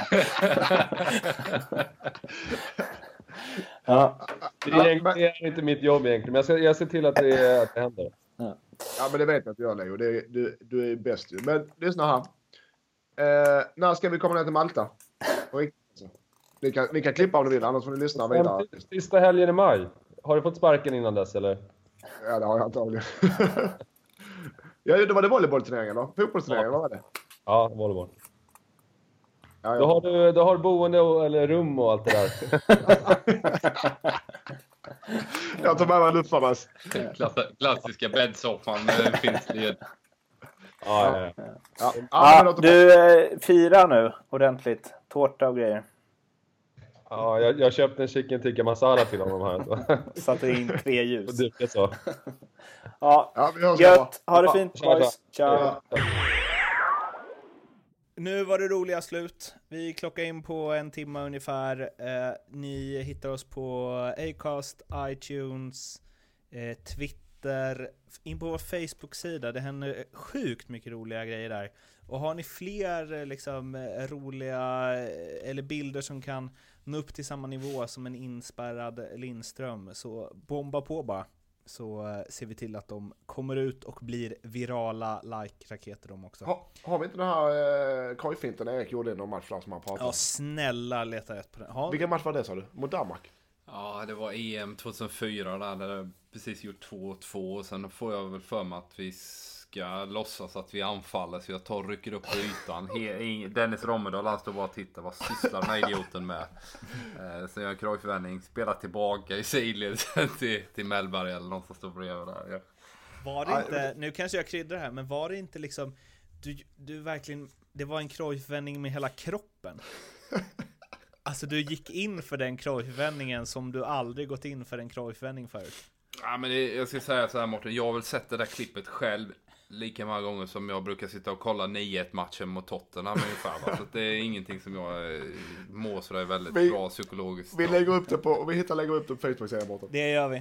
Ja, Det är, egentligen- det är inte mitt jobb egentligen, men jag, ska, jag ser till att det, att det händer. Ja, men det vet jag att du gör, Leo. Det, du, du är bäst ju. Men lyssna här. Eh, när ska vi komma ner till Malta? Alltså. Ni kan, ni kan klippa om ni vill, annars får ni lyssna vidare. Sista helgen i maj. Har du fått sparken innan dess eller? Ja, det har jag antagligen. ja, det var det volleybollturneringen då? Fotbollsturneringen, vad var det? Ja, volleyboll. Ja, Då har du, då har du boende och, eller rum och allt det där. Jag tar med mig luffarnas. Klass- Klassiska bäddsoffan med finstled. Ja, ja, ja. Ja, du, eh, fira nu ordentligt. Tårta och grejer. ja jag, jag köpte en chicken tikka masala till honom här. Satte in tre Och ljus. dukat så. Ja, Ja, gött. Ha det fint boys. Ciao. Nu var det roliga slut. Vi klockar in på en timme ungefär. Eh, ni hittar oss på Acast, iTunes, eh, Twitter, in på vår Facebook-sida. Det händer sjukt mycket roliga grejer där. Och har ni fler eh, liksom, eh, roliga eh, eller bilder som kan nå upp till samma nivå som en inspärrad Lindström så bomba på bara. Så eh, ser vi till att de kommer ut och blir virala like-raketer de också. Ha, har vi inte den här eh, korgfinten Erik gjorde i någon match som han pratade Ja, om? snälla leta rätt på den. Ja, Vilken match var det sa du? Mot Danmark? Ja, det var EM 2004 där, där jag precis gjort 2-2. Och sen får jag väl för mig att vi ska låtsas att vi anfaller. Så jag tar och rycker upp på ytan. He, Dennis Rommedal han står bara och tittar. Vad sysslar den här idioten med? Eh, så jag gör en krojvändning. Spelar tillbaka i sidled till, till Mellberg eller någon som står bredvid där. Ja. Var det inte, nu kanske jag kryddar här, men var det inte liksom, du, du verkligen, det var en krojvändning med hela kroppen? Alltså du gick in för den krojvändningen som du aldrig gått in för en krojvändning förut. Ja, men det, jag ska säga så här Mårten, jag har väl sett det där klippet själv lika många gånger som jag brukar sitta och kolla 9-1 matchen mot Tottenham ungefär. Va? Så det är ingenting som jag eh, mår sådär väldigt Vi- bra psykologiskt. Vi lägger upp det på, vi hittar lägger upp det på Facebook-sidan Mårten. Det gör vi.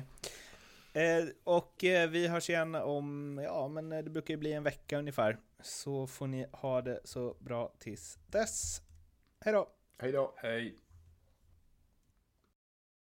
Eh, och eh, vi hörs igen om, ja men eh, det brukar ju bli en vecka ungefär. Så får ni ha det så bra tills dess. Hej då! Hej då. Hej.